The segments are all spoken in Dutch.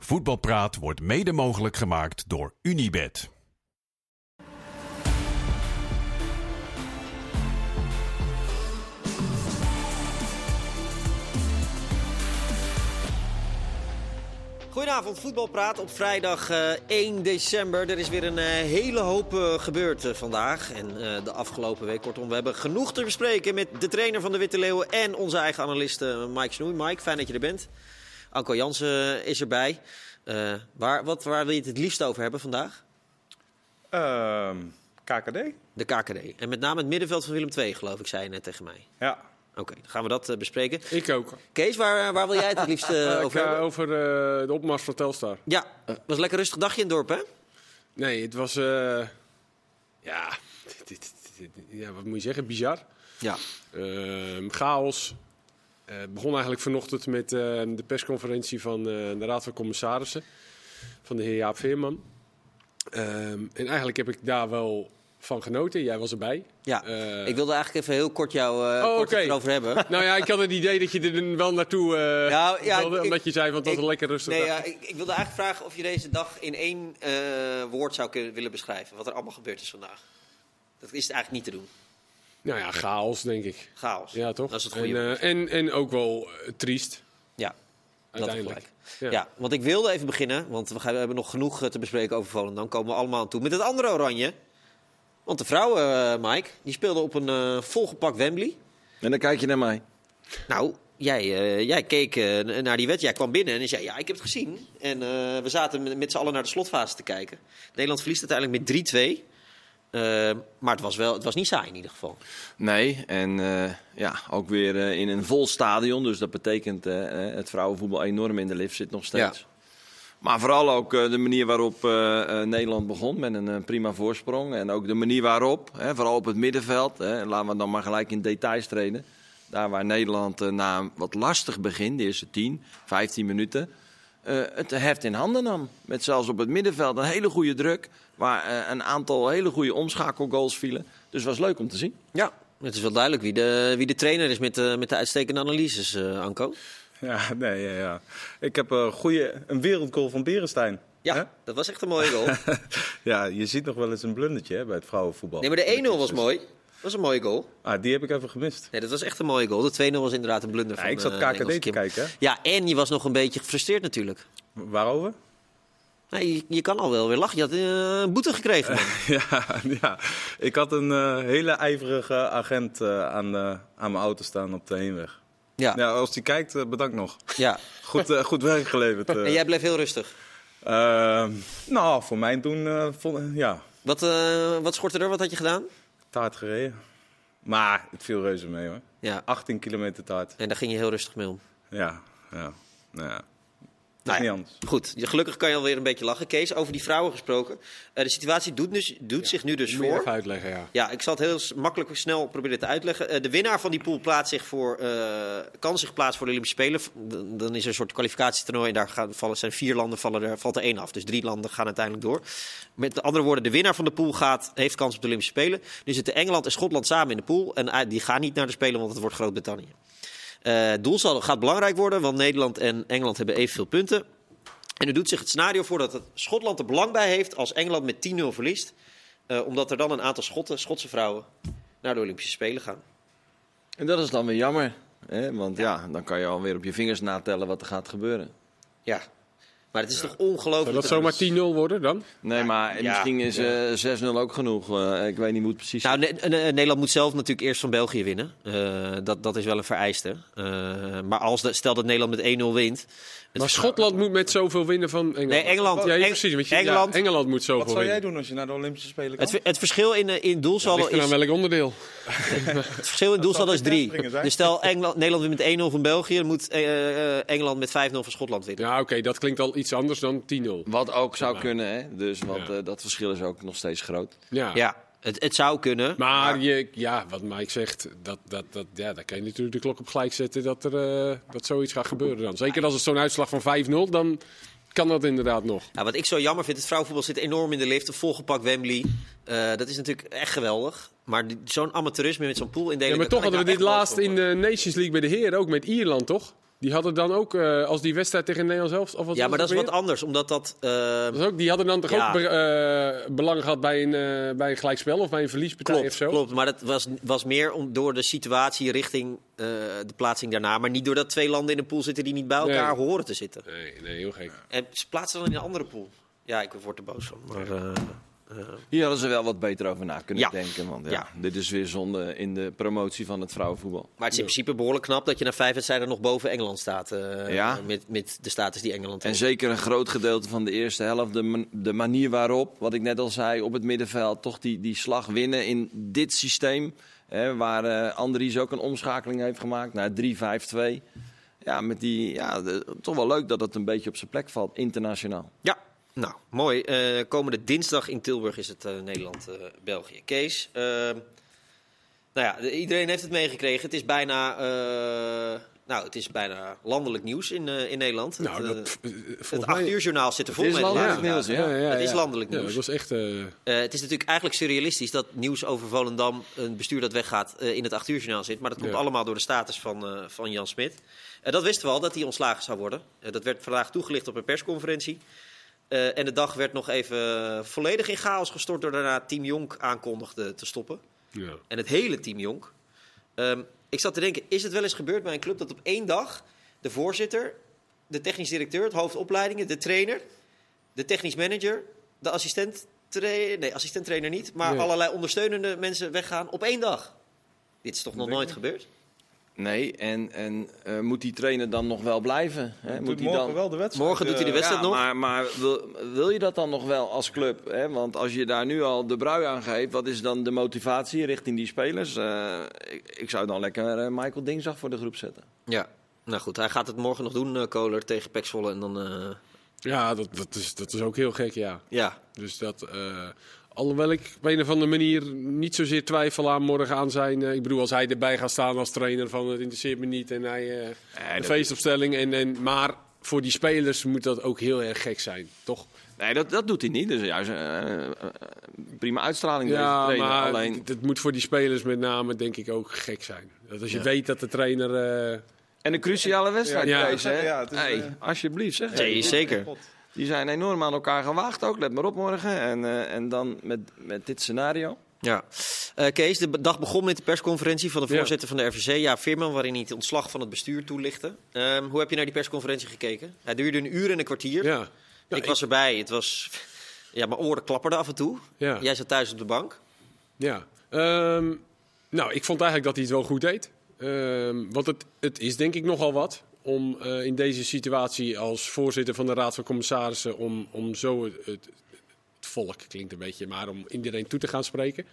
Voetbalpraat wordt mede mogelijk gemaakt door Unibed. Goedenavond, voetbalpraat op vrijdag eh, 1 december. Er is weer een eh, hele hoop eh, gebeurd eh, vandaag en eh, de afgelopen week. Kortom, we hebben genoeg te bespreken met de trainer van de Witte Leeuwen en onze eigen analist eh, Mike Snoei. Mike, fijn dat je er bent. Anko Jansen is erbij. Eh, waar, wat, waar wil je het het liefst over hebben vandaag? Ehm, KKD? De KKD. En met name het middenveld van Willem II, geloof ik, zei je net tegen mij. Ja. Oké, dan gaan we dat eh, bespreken. Ik ook. Kees, waar, waar wil jij het het liefst eh, Ik, over eh, hebben? over eh, de opmars van Telstar. Ja, het was een lekker rustig dagje in het dorp, hè? Nee, het was... eh, ja, dit- dit- dit- dit- ja, wat moet je zeggen? Bizar. Ja. Ehm, chaos. Eh, Het begon eigenlijk vanochtend met eh, de persconferentie van eh, de Raad van Commissarissen. Van de heer Jaap Veerman. Ehm, en eigenlijk heb ik daar wel van genoten. Jij was erbij. Ja, Eh, ik wilde eigenlijk even heel kort jou eh Oh, erover hebben. Nou ja, ik had het idee dat je er wel naartoe eh, Nou, ja, wilde, ik- omdat je zei van het was een lekker rustig Nee, dag. ja, ik, ik wilde eigenlijk vragen of je deze dag in één eh, woord zou kunnen, willen beschrijven. Wat er allemaal gebeurd is vandaag. Dat is eigenlijk niet te doen. Nou ja, chaos denk ik. Chaos. Ja, toch? Dat is het en, goede woord. eh, en, en ook wel eh, triest, Ja, dat uiteindelijk. gelijk. Ja. want ik wilde even beginnen, want we, gaan, we hebben nog genoeg eh, te bespreken over Volendam. Dan komen we allemaal aan toe met het andere oranje. Want de vrouwen, eh, Mike, die speelden op een eh, volgepakt Wembley. En dan kijk je naar mij. Nou, jij, eh, jij keek naar die wedstrijd. Jij kwam binnen en zei: Ja, ik heb het gezien. En eh, we zaten met, met z'n allen naar de slotfase te kijken. Nederland verliest uiteindelijk met 3-2. Eh, maar het was, wel, het was niet saai in ieder geval. Nee, en eh, ja, ook weer eh, in een vol stadion. Dus dat betekent eh, het vrouwenvoetbal enorm in de lift zit nog steeds. Ja. Maar vooral ook de manier waarop Nederland begon met een prima voorsprong. En ook de manier waarop, hè, vooral op het middenveld. Hè, laten we dan maar gelijk in details treden. Daar waar Nederland na een wat lastig begin, de eerste 10, 15 minuten, eh, het heft in handen nam. Met zelfs op het middenveld een hele goede druk. Waar eh, een aantal hele goede omschakelgoals vielen. Dus het was leuk om te zien. Ja, het is wel duidelijk wie de, wie de trainer is met de, met de uitstekende analyses, eh, Anko. Ja, nee, ja, ja. Ik heb een goede, een wereldgoal van Berenstein. Ja, dat was echt een mooie goal. Ja, je ziet nog wel eens een blundertje hè, bij het vrouwenvoetbal. Nee, maar de 1-0 was mooi. Dat was een mooie goal. Ah, die heb ik even gemist. Nee, dat was echt een mooie goal. De 2-0 was inderdaad een blunder Ja, van ik zat KKD Engelse te kijken. Hè? Ja, en je was nog een beetje gefrustreerd natuurlijk. Waarover? Nee, je, je kan al wel weer lachen. Je had eh, een boete gekregen, ja, ja, ik had een eh, hele ijverige agent aan, aan mijn auto staan op de heenweg. Ja, ja. Ja, als die kijkt, bedankt nog. Goed, eh, goed werk geleverd. En jij bleef heel rustig. Ehm, nou, voor mijn doen, vond, ja, Wat, wat schortte er? Wat had je gedaan? Taart gereden. Maar het viel reuze mee hoor. Ja, 18 kilometer taart. en daar ging je heel rustig mee om. Ja, ja, nou ja. Nou ja. Goed, gelukkig kan je alweer een beetje lachen. Kees, over die vrouwen gesproken. Eh, de situatie doet, dus, doet zich nu dus Moet je voor. even uitleggen, ja. Ja, ik zal het heel makkelijk snel proberen te uitleggen. Eh, de winnaar van die pool plaatst zich voor, eh, kan zich plaatsen voor de Olympische Spelen. Dan dan is er een soort kwalificatietoernooi en daar gaan, vallen, zijn vier landen, vallen er, valt er één af. Dus drie landen gaan uiteindelijk door. Met andere woorden, de winnaar van de pool gaat, heeft kans op de Olympische Spelen. Nu zitten Engeland en Schotland samen in de pool. En die gaan niet naar de Spelen, want het wordt Groot-Brittannië. Eh doelsaldo gaat belangrijk worden, want Nederland en Engeland hebben evenveel punten. En nu doet zich het scenario voor dat het Schotland er belang bij heeft als Engeland met 10-0 verliest. Eh, omdat er dan een aantal Schotten, Schotse vrouwen naar de Olympische Spelen gaan. En dat is dan weer jammer. Hè? Want ja. dan kan je alweer op je vingers natellen wat er gaat gebeuren. Ja, maar het is toch Zou ongelooflijk. dat zomaar 10-0 worden dan? Nee, maar ja. misschien is eh 6-0 ook genoeg. Eh, ik weet niet hoe het precies Nou, Ne- Ne- Nederland moet zelf natuurlijk eerst van België winnen. Eh, dat, dat is wel een vereiste. Eh, maar als de, stel dat Nederland met 1-0 wint. het- Maar Schotland moet met zoveel winnen van Engeland. Nee, Engeland. Ja, precies. Want je, Engeland- ja, Engeland moet Wat zoveel zou jij winnen. doen als je naar de Olympische Spelen Het, komt? ver- het verschil in, eh, in doelsaldo er aan is, welk onderdeel? het verschil in doelsaldo is zou drie. de testringen zijn? Dus stel Engeland, Nederland wint met 1-0 van België, dan moet eh, eh, Engeland met 5-0 van Schotland winnen. Ja, oké, dat klinkt al iets anders dan 10-0. Wat ook zou kunnen, hè? Dus, want Ja. eh, dat verschil is ook nog steeds groot. Ja. Ja, het, het zou kunnen. Maar je, ja, wat Mike zegt, dat, dat, dat, ja, daar kan je natuurlijk de klok op gelijk zetten dat, er, eh, dat zoiets gaat gebeuren dan. Zeker als het zo'n uitslag van 5-0, dan kan dat inderdaad nog. Nou, wat ik zo jammer vind, het vrouwenvoetbal zit enorm in de lift. Een volgepakt Wembley. Eh, dat is natuurlijk echt geweldig. Maar die- zo'n amateurisme met zo'n pool Ja, indelen... maar toch hadden we dit laatst in de Nations League bij de heren, ook met Ierland, toch? Die hadden dan ook, eh, als die wedstrijd tegen Nederland zelf... Of wat Ja, maar dat is wat anders, omdat dat... eh, Dat is ook, die hadden dan toch Ja. ook be- eh, belang gehad bij een, eh, bij een gelijkspel of bij een verliespartij Klopt, of zo? klopt. Maar dat was, was meer om, door de situatie richting de plaatsing daarna. Maar niet doordat twee landen in een pool zitten die niet bij elkaar Nee. horen te zitten. Nee, nee, heel gek. En ze plaatsen dan in een andere pool. Ja, ik word er boos van. Maar, Hier hadden ze wel wat beter over na kunnen Ja. denken. Want ja, Ja. dit is weer zonde in de promotie van het vrouwenvoetbal. maar het is in principe behoorlijk knap dat je na vijf wedstrijden nog boven Engeland staat. eh, Ja. met, met de status die Engeland En heeft. zeker een groot gedeelte van de eerste helft, de, man- de manier waarop, wat ik net al zei, op het middenveld, toch die, die slag winnen in dit systeem. Hè, waar eh Andries ook een omschakeling heeft gemaakt naar 3-5-2. Ja, met die, ja de- toch wel leuk dat het een beetje op zijn plek valt, internationaal. Ja, nou, mooi. Eh, komende dinsdag in Tilburg is het eh, Nederland-België. Kees, eh, nou ja, de- iedereen heeft het meegekregen. Het is bijna, eh, nou, het is bijna landelijk nieuws in, eh, in Nederland. Nou, het, dat, eh, eh, het volgens 8 mij... uur journaal zit er vol Het landelijk laatste nieuws, dagen. ja. Het is landelijk Ja, nieuws. dat was echt... eh, Eh, het is natuurlijk eigenlijk surrealistisch dat nieuws over Volendam, een bestuur dat weggaat, eh, in het 8 uur journaal zit. Maar dat komt Ja. allemaal door de status van, eh, van Jan Smit. Eh, dat wisten we al, dat hij ontslagen zou worden. Eh, dat werd vandaag toegelicht op een persconferentie. Eh, en de dag werd nog even volledig in chaos gestort door daarna Team Jonk aankondigde te stoppen. ja. En het hele Team Jonk. Ehm, ik zat te denken, is het wel eens gebeurd bij een club dat op één dag de voorzitter, de technisch directeur, het hoofdopleidingen, de trainer, de technisch manager, de assistent, trainer, nee, assistent trainer niet, maar Nee. allerlei ondersteunende mensen weggaan op één dag? Dit is toch nog nooit gebeurd? Nee, en, en eh, moet die trainer dan nog wel blijven? Hè? Doet Moet hij morgen dan... wel de wedstrijd. Morgen doet hij de wedstrijd ja, nog? Maar, maar wil, wil je dat dan nog wel als club? Hè? Want als je daar nu al de brui aan geeft, wat is dan de motivatie richting die spelers? Eh, ik, ik zou dan lekker eh, Michael Dingzag voor de groep zetten. Ja. Nou goed, hij gaat het morgen nog doen, eh Kohler, tegen Pek Zwolle. En dan, eh, Ja, dat, dat, is, dat is ook heel gek, ja. ja, Dus dat... alhoewel ik op een of andere manier niet zozeer twijfel aan morgen aan zijn... eh, ik bedoel, als hij erbij gaat staan als trainer van het interesseert me niet en hij... eh, de feestopstelling. En, en, maar voor die spelers moet dat ook heel erg gek zijn, toch? Nee, dat, dat doet hij niet. Dus juist eh, eh, prima uitstraling deze Ja, trainer. maar Alleen, het, het moet voor die spelers met name denk ik ook gek zijn. Dat als je weet dat de trainer... eh, en een cruciale wedstrijd, Ja, hè? ja, het is, hey, alsjeblieft, zeg. nee, zeker. Die zijn enorm aan elkaar gewaagd ook. Let maar op morgen. En, eh, en dan met, met dit scenario. Ja. Eh, Kees, de dag begon met de persconferentie van de Ja. voorzitter van de RVC, ja, Veerman, waarin hij het ontslag van het bestuur toelichtte. Ehm, hoe heb je naar die persconferentie gekeken? Hij duurde een uur en een kwartier. ja. Ja, ik was erbij. Het was, ja, mijn oren klapperden af en toe. Ja. Jij zat thuis op de bank. Ja. Ehm, nou, ik vond eigenlijk dat hij het wel goed deed. Ehm, want het, het is denk ik nogal wat om eh, in deze situatie als voorzitter van de Raad van Commissarissen... om, om zo het, het, volk, klinkt een beetje, maar om iedereen toe te gaan spreken.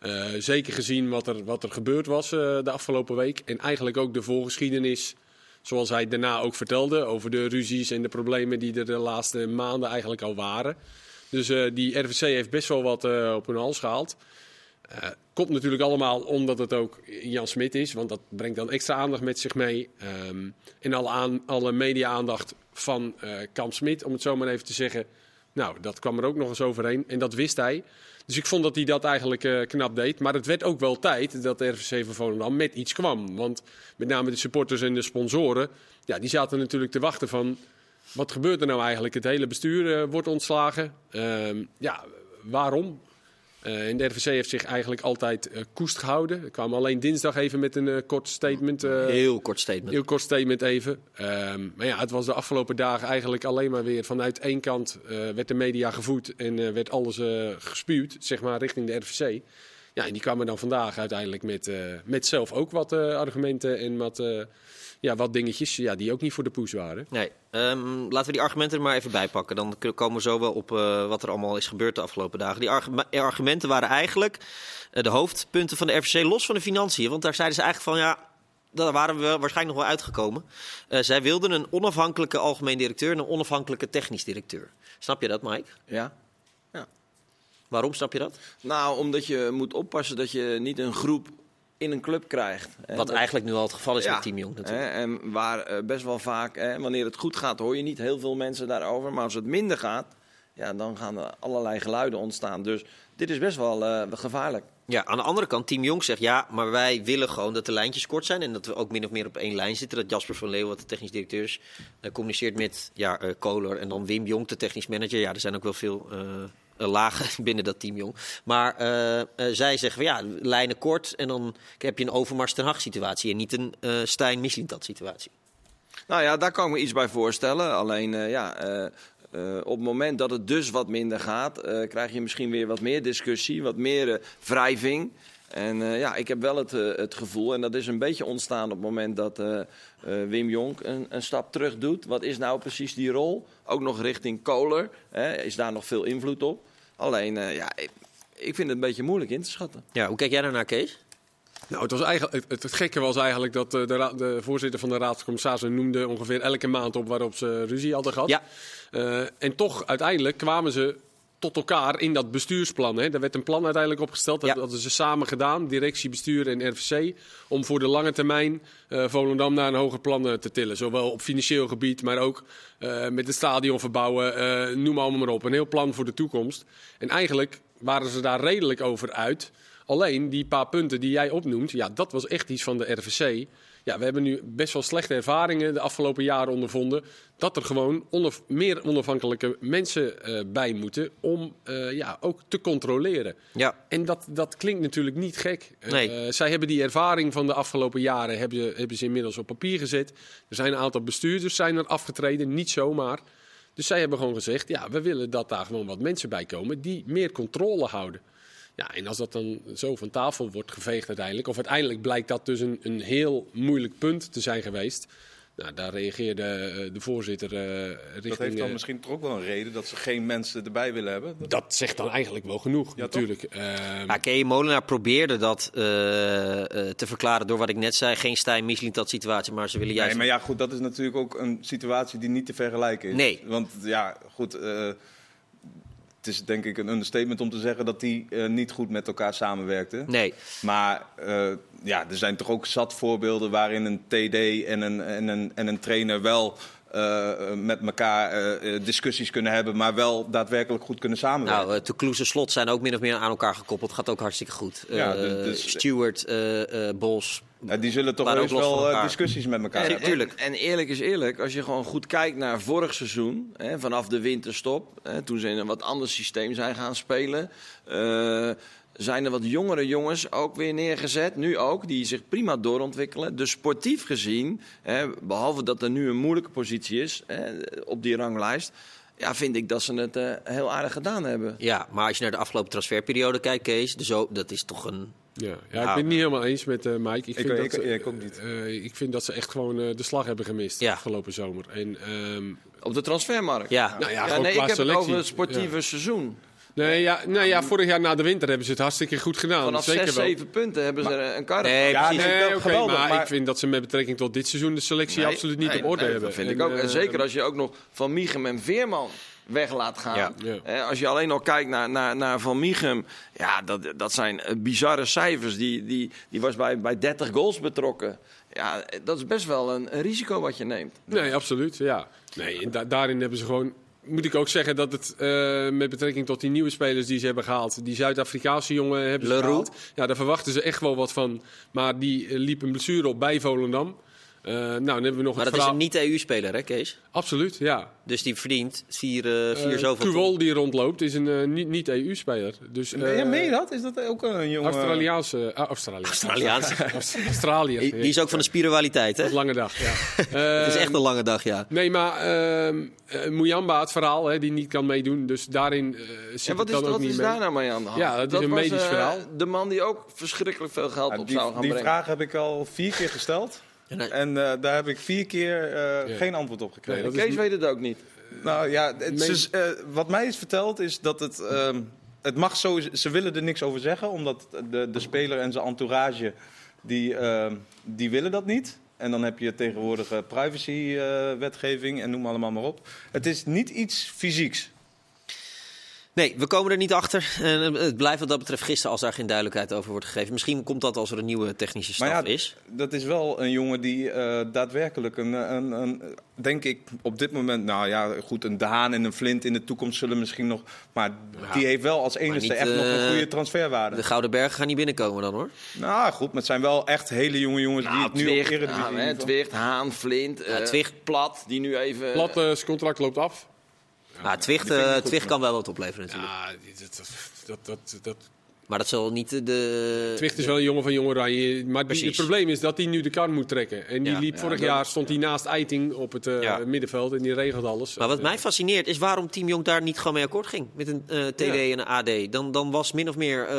Eh, zeker gezien wat er, wat er gebeurd was eh, de afgelopen week. En eigenlijk ook de voorgeschiedenis, zoals hij daarna ook vertelde... over de ruzies en de problemen die er de laatste maanden eigenlijk al waren. Dus die RVC heeft best wel wat op hun hals gehaald. Komt natuurlijk allemaal omdat het ook Jan Smit is, want dat brengt dan extra aandacht met zich mee. Ehm, en alle, aan, alle media-aandacht van eh Kamp Smit, om het zo maar even te zeggen. Nou, dat kwam er ook nog eens overheen en dat wist hij. Dus ik vond dat hij dat eigenlijk eh, knap deed. Maar het werd ook wel tijd dat de RVC van Volendam met iets kwam. Want met name de supporters en de sponsoren, ja, die zaten natuurlijk te wachten van... Wat gebeurt er nou eigenlijk? Het hele bestuur eh, wordt ontslagen. Ehm, ja, waarom? Eh, en de RVC heeft zich eigenlijk altijd eh, koest gehouden. Er kwam alleen dinsdag even met een eh, kort statement. Heel kort statement. Heel kort statement even. Ehm, maar ja, het was de afgelopen dagen eigenlijk alleen maar weer vanuit één kant werd de media gevoed en werd alles gespuwd, zeg maar, richting de RVC. Ja, en die kwamen dan vandaag uiteindelijk met, eh, met zelf ook wat eh, argumenten en wat, eh, ja, wat dingetjes ja, die ook niet voor de poes waren. Nee, ehm, laten we die argumenten er maar even bij pakken. Dan komen we zo wel op eh, wat er allemaal is gebeurd de afgelopen dagen. Die argu- argumenten waren eigenlijk eh, de hoofdpunten van de RVC los van de financiën. Want daar zeiden ze eigenlijk van ja. Daar waren we waarschijnlijk nog wel uitgekomen. Eh, zij wilden een onafhankelijke algemeen directeur en een onafhankelijke technisch directeur. Snap je dat, Mike? Ja. Waarom snap je dat? Nou, omdat je moet oppassen dat je niet een groep in een club krijgt. Wat Dat- eigenlijk nu al het geval is Ja. met Team Jong natuurlijk. Hè, en waar eh, best wel vaak, hè, wanneer het goed gaat, hoor je niet heel veel mensen daarover. Maar als het minder gaat, ja, dan gaan er allerlei geluiden ontstaan. Dus dit is best wel eh, gevaarlijk. Ja, aan de andere kant, Team Jong zegt ja, maar wij willen gewoon dat de lijntjes kort zijn en dat we ook min of meer op één lijn zitten. Dat Jasper van Leeuwen, wat de technisch directeur is, eh, communiceert met ja, Kohler en dan Wim Jong, de technisch manager. Ja, er zijn ook wel veel lagen binnen dat Team Jong. Maar eh, eh, zij zeggen ja, lijnen kort en dan heb je een Overmars ten situatie en niet een eh Stijn Mislintat situatie. Nou ja, daar kan ik me iets bij voorstellen. Alleen eh, ja, eh, eh, op het moment dat het dus wat minder gaat, eh, krijg je misschien weer wat meer discussie, wat meer eh, wrijving. En eh, ja, ik heb wel het, eh, het gevoel, en dat is een beetje ontstaan op het moment dat eh, eh, Wim Jonk een, een stap terug doet. Wat is nou precies die rol? Ook nog richting Kohler. Hè? Is daar nog veel invloed op? Alleen, eh, ja, ik, ik vind het een beetje moeilijk in te schatten. Ja, hoe kijk jij daarnaar, Kees? Nou, het, was eigenlijk, het, het gekke was eigenlijk dat eh, de, ra- de voorzitter van de Raad van Commissarissen noemde ongeveer elke maand op waarop ze ruzie hadden gehad. Ja. Eh, en toch, uiteindelijk kwamen ze tot elkaar in dat bestuursplan. Hè. Er werd een plan uiteindelijk opgesteld. Dat Ja. hadden ze samen gedaan, directie, bestuur en RVC. Om voor de lange termijn eh, Volendam naar een hoger plan eh, te tillen. Zowel op financieel gebied, maar ook eh, met het stadion verbouwen. noem allemaal maar op. Een heel plan voor de toekomst. En eigenlijk waren ze daar redelijk over uit. Alleen die paar punten die jij opnoemt, ja, dat was echt iets van de RVC. Ja, we hebben nu best wel slechte ervaringen de afgelopen jaren ondervonden. Dat er gewoon onaf- meer onafhankelijke mensen eh, bij moeten om eh, ja, ook te controleren. Ja. En dat, dat klinkt natuurlijk niet gek. Eh, Nee. zij hebben die ervaring van de afgelopen jaren hebben, hebben ze inmiddels op papier gezet. Er zijn een aantal bestuurders zijn er afgetreden, niet zomaar. Dus zij hebben gewoon gezegd, ja, we willen dat daar gewoon wat mensen bij komen die meer controle houden. Ja, en als dat dan zo van tafel wordt geveegd uiteindelijk, of uiteindelijk blijkt dat dus een, een heel moeilijk punt te zijn geweest. Nou, daar reageerde eh, de voorzitter eh, richting... Dat heeft dan eh, misschien toch ook wel een reden dat ze geen mensen erbij willen hebben. dat zegt dan eigenlijk wel genoeg, Ja, natuurlijk. Ehm, Ja, Kay Molenaar probeerde dat eh, eh, te verklaren door wat ik net zei. Geen Stijn Mislintat situatie, maar ze willen juist... Nee, maar ja, goed, dat is natuurlijk ook een situatie die niet te vergelijken is. Nee. Want ja, goed, eh, het is denk ik een understatement om te zeggen dat die eh, niet goed met elkaar samenwerkten. Nee, Maar eh, ja, er zijn toch ook zat voorbeelden waarin een TD en een, en een, en een trainer wel eh, met elkaar eh, eh, discussies kunnen hebben, maar wel daadwerkelijk goed kunnen samenwerken. nou, uh, Toulouse en Slot zijn ook min of meer aan elkaar gekoppeld. Gaat ook hartstikke goed. Ja, Eh, dus- dus- Stewart, eh, eh, Bos. Die zullen toch ook wel eh, discussies met elkaar Ja, hebben. tuurlijk. En, en eerlijk is eerlijk, als je gewoon goed kijkt naar vorig seizoen, hè, vanaf de winterstop, hè, toen ze in een wat ander systeem zijn gaan spelen, eh, zijn er wat jongere jongens ook weer neergezet, nu ook, die zich prima doorontwikkelen. Dus sportief gezien, hè, behalve dat er nu een moeilijke positie is hè, op die ranglijst, ja, vind ik dat ze het eh, heel aardig gedaan hebben. Ja, maar als je naar de afgelopen transferperiode kijkt, Kees, dat is toch een... Ja, ja, ik Nou, ben het niet helemaal eens met eh Mike. Ik, Ik- vind ik- dat, ik- ik ook niet. ik vind dat ze echt gewoon eh, de slag hebben gemist Ja. afgelopen zomer. En, ehm, Op de transfermarkt. Ja, nou ja, Ja, gewoon nee, ik heb het over het sportieve Ja. seizoen. Nee, ja, nou ja, vorig jaar na de winter hebben ze het hartstikke goed gedaan. Vanaf Zeker 6, wel. 7 punten hebben ze er een kar Nee, Ja, precies. nee, geweldig, maar, maar- ik vind dat ze met betrekking tot dit seizoen de selectie Nee, absoluut niet nee, op orde nee, hebben. Dat vind En, ik ook. En eh, zeker als je ook nog Van Miechem en Veerman weg laat gaan. Ja. Ja. Hè, als je alleen nog kijkt naar, naar, naar Van Miechem. Ja, dat, dat zijn eh, bizarre cijfers. Die, die, die was bij, bij 30 goals betrokken. Ja, dat is best wel een, een risico wat je neemt. Nee, absoluut. Ja. Nee, da- daarin hebben ze gewoon. Moet ik ook zeggen dat het eh, met betrekking tot die nieuwe spelers die ze hebben gehaald, die Zuid-Afrikaanse jongen hebben ze gehaald. Ja, daar verwachten ze echt wel wat van. Maar die eh, liep een blessure op bij Volendam. Eh, nou, dan hebben we nog Maar het dat is een niet-EU-speler, hè, Kees? Absoluut, ja. Dus die verdient vier, eh vier zoveel. Kuwol die rondloopt is een eh, niet- niet-EU-speler. dus, eh, ja, meen je dat? Is dat ook een jongen? Australiaanse. ah, Australië. Australiaans. Australiër. Die, die is ook van de spiritualiteit, hè? Een lange dag, ja. Het is echt een lange dag, ja. Nee, maar ehm eh, Muyamba, het verhaal, hè, die niet kan meedoen. Dus daarin eh zit En wat het is, dan ook wat niet is mee. daar nou mee aan de hand? Ja, dat is een was, medisch verhaal. De man die ook verschrikkelijk veel geld Ja, op die zou gaan die brengen. vraag heb ik al vier keer gesteld. En eh, daar heb ik vier keer eh, Ja. geen antwoord op gekregen. Nee, Kees weet het ook niet. Nou ja, het, eh, wat mij is verteld is dat het. ehm, het mag zo, ze willen er niks over zeggen, omdat de, de speler en zijn entourage. Die, ehm, die willen dat niet. En dan heb je tegenwoordige privacywetgeving en noem allemaal maar op. Het is niet iets fysieks. Nee, we komen er niet achter. En eh, het blijft wat dat betreft gisteren als daar geen duidelijkheid over wordt gegeven. Misschien komt dat als er een nieuwe technische staf ja, is. dat is wel een jongen die eh, daadwerkelijk een, een, een, denk ik op dit moment, nou ja, goed, een De Haan en een Flint in de toekomst zullen misschien nog, maar die heeft wel als enige niet, echt nog een eh, goede transferwaarde. De Gouden Bergen gaan niet binnenkomen dan hoor. Nou goed, maar het zijn wel echt hele jonge jongens die Nou, het nu op Twicht, Eredivisie nou, Twicht, Haan, Flint, Ja, eh, Twicht. Plat, die nu even... Plat, eh, zijn contract loopt af. Maar Twicht, eh, Twicht kan wel wat opleveren natuurlijk. Ja, dat, dat, dat, Maar dat zal niet de-. Twicht is wel een jongen van Jong Oranje. Maar die, het probleem is dat hij nu de kar moet trekken. En die Ja. liep vorig jaar, stond hij naast Eiting op het eh, Ja. middenveld. En die regelt alles. Maar wat Eh, mij fascineert is waarom Team Jong daar niet gewoon mee akkoord ging. Met een eh, TD Ja. en een AD. Dan, dan was min of meer eh,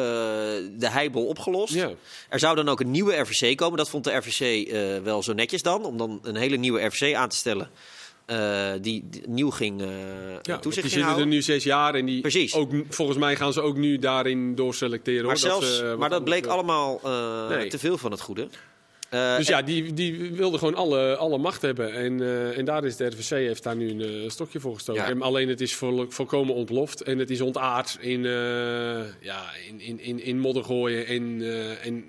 de heibel opgelost. Ja. Er zou dan ook een nieuwe RVC komen. Dat vond de RVC eh, wel zo netjes dan. Om dan een hele nieuwe RVC aan te stellen. Eh, die, die nieuw ging eh Ja, toezicht die zitten er nu zes jaar en die Precies. ook, volgens mij gaan ze ook nu daarin doorselecteren. Maar, hoor, dat zelfs, ze, eh, wat maar dat anders, bleek eh, allemaal eh, Nee. te veel van het goede. Eh, Dus ja, die, die wilde gewoon alle, alle macht hebben. En, eh, en daar is de RVC heeft daar nu een eh, stokje voor gestoken. Ja. En alleen het is vol, volkomen ontploft. En het is ontaard in, eh, ja, in, in, in, in modder gooien. En, eh, en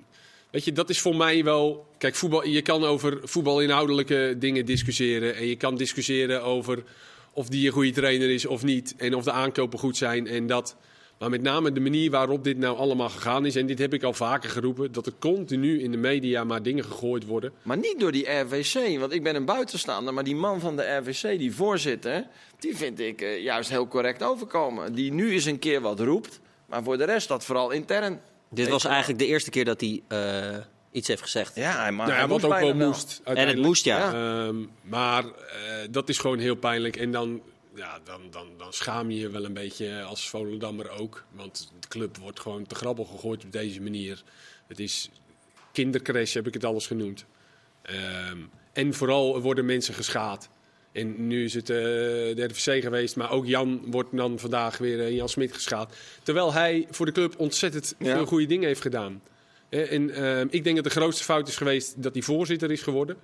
weet je, dat is voor mij wel... Kijk, voetbal, je kan over voetbalinhoudelijke dingen discussiëren. En je kan discussiëren over of die een goede trainer is of niet. En of de aankopen goed zijn en dat... Maar met name de manier waarop dit nou allemaal gegaan is, en dit heb ik al vaker geroepen, dat er continu in de media maar dingen gegooid worden. Maar niet door die RVC, want ik ben een buitenstaander. Maar die man van de RVC, die voorzitter, die vind ik eh, juist heel correct overkomen. Die nu eens een keer wat roept, maar voor de rest dat vooral intern. Dit was eigenlijk de eerste keer dat hij eh, iets heeft gezegd. Ja, hij, maar Nou ja, hij wat ook wel moest. en het moest, ja. Ja. Ehm, maar eh, dat is gewoon heel pijnlijk. En dan, ja, dan, dan, dan schaam je je wel een beetje als Volendammer ook. Want de club wordt gewoon te grabbel gegooid op deze manier. Het is kindercrash, heb ik het alles genoemd. Ehm, en vooral worden mensen geschaad. En nu is het eh, de RVC geweest, maar ook Jan wordt dan vandaag weer eh, Jan Smit geschaad. Terwijl hij voor de club ontzettend Ja. veel goede dingen heeft gedaan. Eh, En ehm, ik denk dat de grootste fout is geweest dat hij voorzitter is geworden.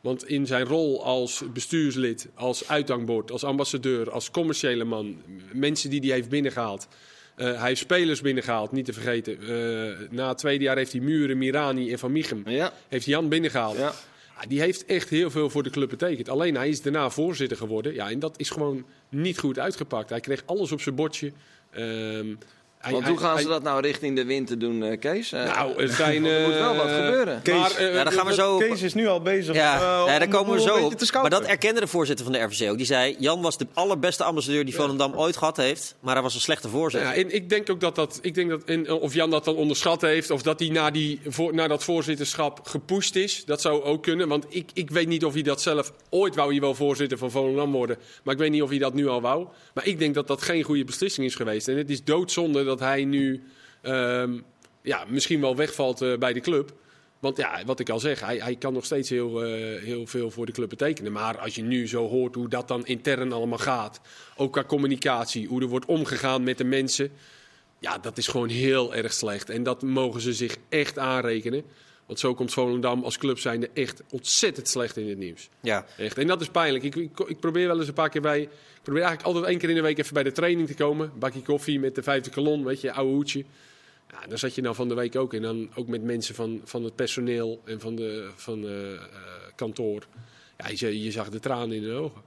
Want in zijn rol als bestuurslid, als uithangbord, als ambassadeur, als commerciële man, mensen die hij heeft binnengehaald. Eh, hij heeft spelers binnengehaald, niet te vergeten. Eh, na het tweede jaar heeft hij Muren, Mirani en Van Michem. Ja, Heeft Jan binnengehaald. ja. Die heeft echt heel veel voor de club betekend. Alleen hij is daarna voorzitter geworden. Ja, en dat is gewoon niet goed uitgepakt. Hij kreeg alles op zijn bordje. Ehm, Want hoe gaan ze dat nou richting de winter doen, eh, Kees? Eh, Nou, er zijn... er moet wel wat eh, gebeuren. Kees, Maar, Ja, daar gaan we zo op. Kees is nu al bezig Ja, ja, daar komen we zo op. Maar dat erkende de voorzitter van de RVC ook. Die zei, Jan was de allerbeste ambassadeur die Volendam ooit gehad heeft. Maar hij was een slechte voorzitter. Ja, en ik denk ook dat dat. Ik denk dat en of Jan dat dan onderschat heeft. Of dat hij na, die, voor, na dat voorzitterschap gepusht is. Dat zou ook kunnen. Want ik, ik weet niet of hij dat zelf. Ooit wou hij wel voorzitter van Volendam worden. Maar ik weet niet of hij dat nu al wou. Maar ik denk dat dat geen goede beslissing is geweest. En het is doodzonde dat hij nu. ehm, ja, misschien wel wegvalt eh, bij de club. Want ja, wat ik al zeg, hij, hij kan nog steeds heel, eh, heel veel voor de club betekenen. Maar als je nu zo hoort hoe dat dan intern allemaal gaat. Ook qua communicatie, hoe er wordt omgegaan met de mensen. Ja, dat is gewoon heel erg slecht. En dat mogen ze zich echt aanrekenen. Want zo komt Volendam als club zijnde echt ontzettend slecht in het nieuws. Ja. Echt. En dat is pijnlijk. Ik, ik, ik probeer wel eens een paar keer bij... Ik probeer eigenlijk altijd één keer in de week even bij de training te komen. Bakje koffie met de vijfde kolon, weet je, oude hoedje. Ja, daar zat je nou van de week ook. En dan ook met mensen van, van het personeel en van de van, eh, kantoor. Ja, je, je zag de tranen in de ogen.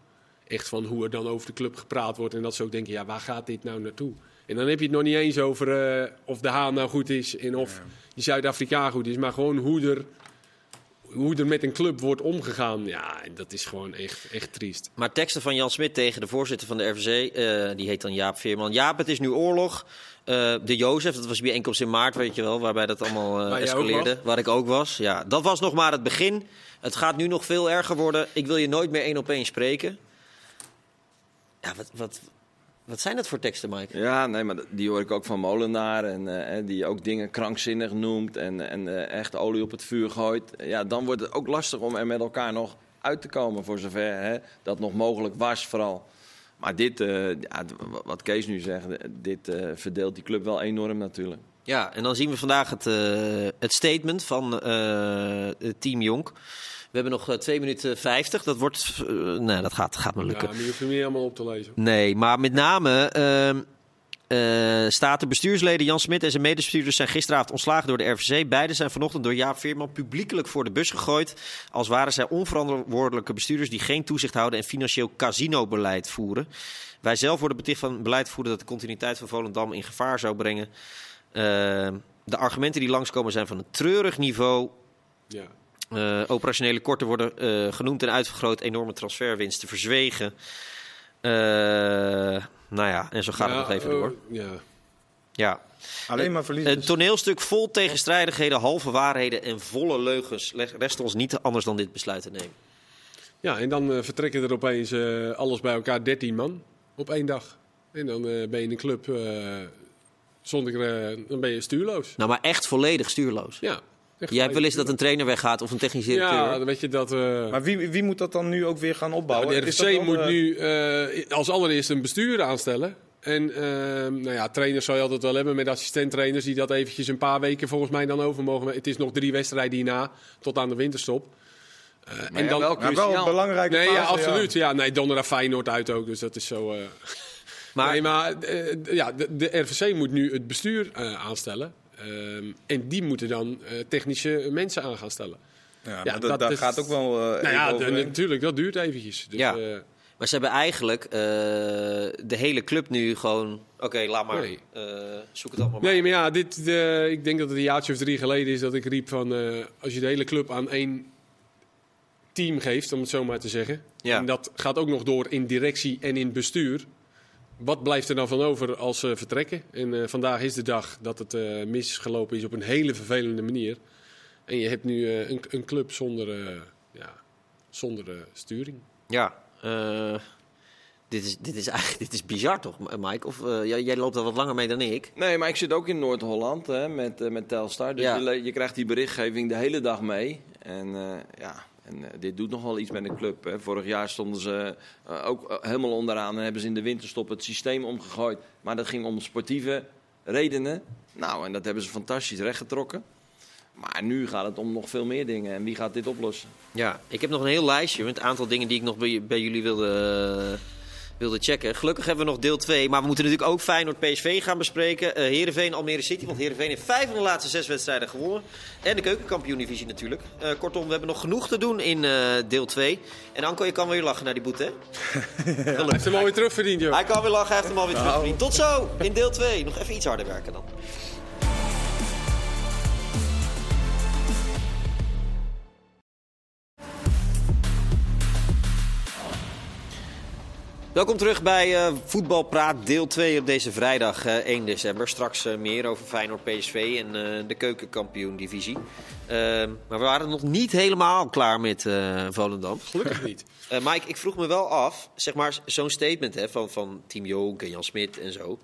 Echt van hoe er dan over de club gepraat wordt. En dat ze ook denken, ja, waar gaat dit nou naartoe? En dan heb je het nog niet eens over eh, of de Haan nou goed is en of die Zuid-Afrikaan goed is. Maar gewoon hoe er, hoe er met een club wordt omgegaan. Ja, dat is gewoon echt, echt triest. Maar teksten van Jan Smit tegen de voorzitter van de RVC, eh, die heet dan Jaap Veerman. Jaap, het is nu oorlog. Eh, de Jozef, dat was bijeenkomst in maart, weet je wel, waarbij dat allemaal eh escaleerde. Waar ik ook was. Ja, dat was nog maar het begin. Het gaat nu nog veel erger worden. Ik wil je nooit meer één op één spreken. Ja, wat, wat, wat zijn dat voor teksten, Mike? Ja, nee, maar die hoor ik ook van Molenaar. En eh, die ook dingen krankzinnig noemt. En, en eh, echt olie op het vuur gooit. Ja, dan wordt het ook lastig om er met elkaar nog uit te komen. Voor zover hè, dat nog mogelijk was, vooral. Maar dit, eh, ja, wat Kees nu zegt, dit eh, verdeelt die club wel enorm natuurlijk. Ja, en dan zien we vandaag het, eh, het statement van eh, team Jonk. We hebben nog eh, 2 minuten 50. Dat wordt. eh, nee, dat gaat, gaat me Ja, lukken. maar je hoeft hem niet helemaal op te lezen. Nee, maar met name. ehm, eh, staat de bestuursleden Jan Smit en zijn medebestuurders zijn gisteravond ontslagen door de RVC. Beiden zijn vanochtend door Jaap Veerman publiekelijk voor de bus gegooid. Als waren zij onverantwoordelijke bestuurders die geen toezicht houden en financieel casinobeleid voeren. Wij zelf worden beticht van beleid voeren dat de continuïteit van Volendam in gevaar zou brengen. Eh, de argumenten die langskomen zijn van een treurig niveau. Ja. Eh, operationele korten worden eh, genoemd en uitvergroot. Enorme transferwinsten verzwegen. Eh, nou ja, en zo gaat het nog even door. Ja. Ja. Alleen maar verliezen. Een toneelstuk vol tegenstrijdigheden, halve waarheden en volle leugens. Le- Rest ons niet anders dan dit besluit te nemen. ja, en dan eh, vertrekken er opeens alles bij elkaar 13 man op één dag. En dan eh, ben je in een club eh, zonder, dan ben je stuurloos. Nou, maar echt volledig stuurloos. Ja. Jij hebt wel eens dat een trainer weggaat of een technisch directeur. Ja, dan weet je dat... eh, Maar wie, wie moet dat dan nu ook weer gaan opbouwen? Nou, de Is dat RVC dan, moet eh, nu eh, als allereerst een bestuur aanstellen. En ehm, nou ja, trainers zou je altijd wel hebben met assistenttrainers die dat eventjes een paar weken volgens mij dan over mogen. Het is nog drie wedstrijden hierna, tot aan de winterstop. Eh, Maar ja, wel Maar wel een belangrijke Nee, ja, fase, absoluut. Ja. nee, donderdag Feyenoord uit ook, dus dat is zo... eh. Maar, nee, maar eh, ja, de, de RVC moet nu het bestuur eh, aanstellen. Ehm, en die moeten dan eh, technische mensen aan gaan stellen. Ja, Ja, maar dat, dat dat is- gaat ook wel eh nou ja, de- natuurlijk, dat duurt eventjes. Dus, Ja. eh, maar ze hebben eigenlijk eh, de hele club nu gewoon... Oké, laat maar. Nee. Eh, zoek het allemaal maar. Nee, maar ja, dit, ik denk dat het een jaartje of drie geleden is dat ik riep van... eh, als je de hele club aan één team geeft, om het zo maar te zeggen... Ja. en dat gaat ook nog door in directie en in bestuur... wat blijft er dan van over als ze vertrekken? En eh, vandaag is de dag dat het eh, misgelopen is op een hele vervelende manier. En je hebt nu eh, een, een club zonder, eh, ja, zonder eh, sturing. Ja, eh, dit, is, dit is eigenlijk dit is bizar toch, Mike? Of eh, jij, jij loopt er wat langer mee dan ik. Nee, maar ik zit ook in Noord-Holland hè, met, eh, met Telstar. Dus Ja. je, je krijgt die berichtgeving de hele dag mee. En eh, ja, en, eh, dit doet nog wel iets met de club. Hè. Vorig jaar stonden ze eh, ook eh, helemaal onderaan en hebben ze in de winterstop het systeem omgegooid. Maar dat ging om sportieve redenen. Nou, en dat hebben ze fantastisch rechtgetrokken. Maar nu gaat het om nog veel meer dingen. En wie gaat dit oplossen? Ja, ik heb nog een heel lijstje met een aantal dingen die ik nog bij, bij jullie wilde, wilde checken. Gelukkig hebben we nog deel 2, maar we moeten natuurlijk ook Feyenoord PSV gaan bespreken. Eh Heerenveen, Almere City, want Heerenveen heeft vijf van de laatste zes wedstrijden gewonnen. En de keukenkampioen-divisie natuurlijk. Eh, kortom, we hebben nog genoeg te doen in eh, deel 2. En Anko, je kan weer lachen naar die boete, hè? Hij heeft hem alweer terugverdiend, joh. Hij kan weer lachen, hij heeft hem alweer terugverdiend. Tot zo, in deel 2. Nog even iets harder werken dan. Welkom terug bij eh Voetbalpraat deel 2 op deze vrijdag eh, 1 december. Straks eh, meer over Feyenoord PSV en eh, de keukenkampioen-divisie. Ehm, maar we waren nog niet helemaal klaar met eh, Volendam. Gelukkig niet. Eh, Mike, ik vroeg me wel af, zeg maar, zo'n statement hè, van, van Team Jonk en Jan Smit en zo.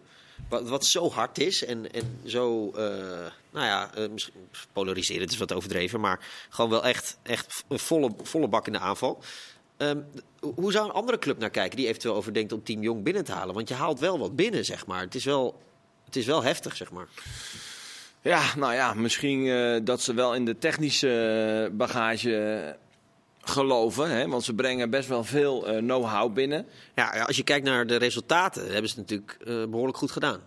Wat, wat zo hard is en, en zo, eh, nou ja, eh, misschien polariserend is wat overdreven, maar gewoon wel echt, echt een volle, volle bak in de aanval. Ehm, hoe zou een andere club naar kijken die eventueel overdenkt om Team Jong binnen te halen? Want je haalt wel wat binnen, zeg maar. Het is wel, het is wel heftig, zeg maar. Ja, nou ja, misschien eh, dat ze wel in de technische bagage geloven. Hè? Want ze brengen best wel veel eh, know-how binnen. Ja, als je kijkt naar de resultaten, hebben ze het natuurlijk eh, behoorlijk goed gedaan.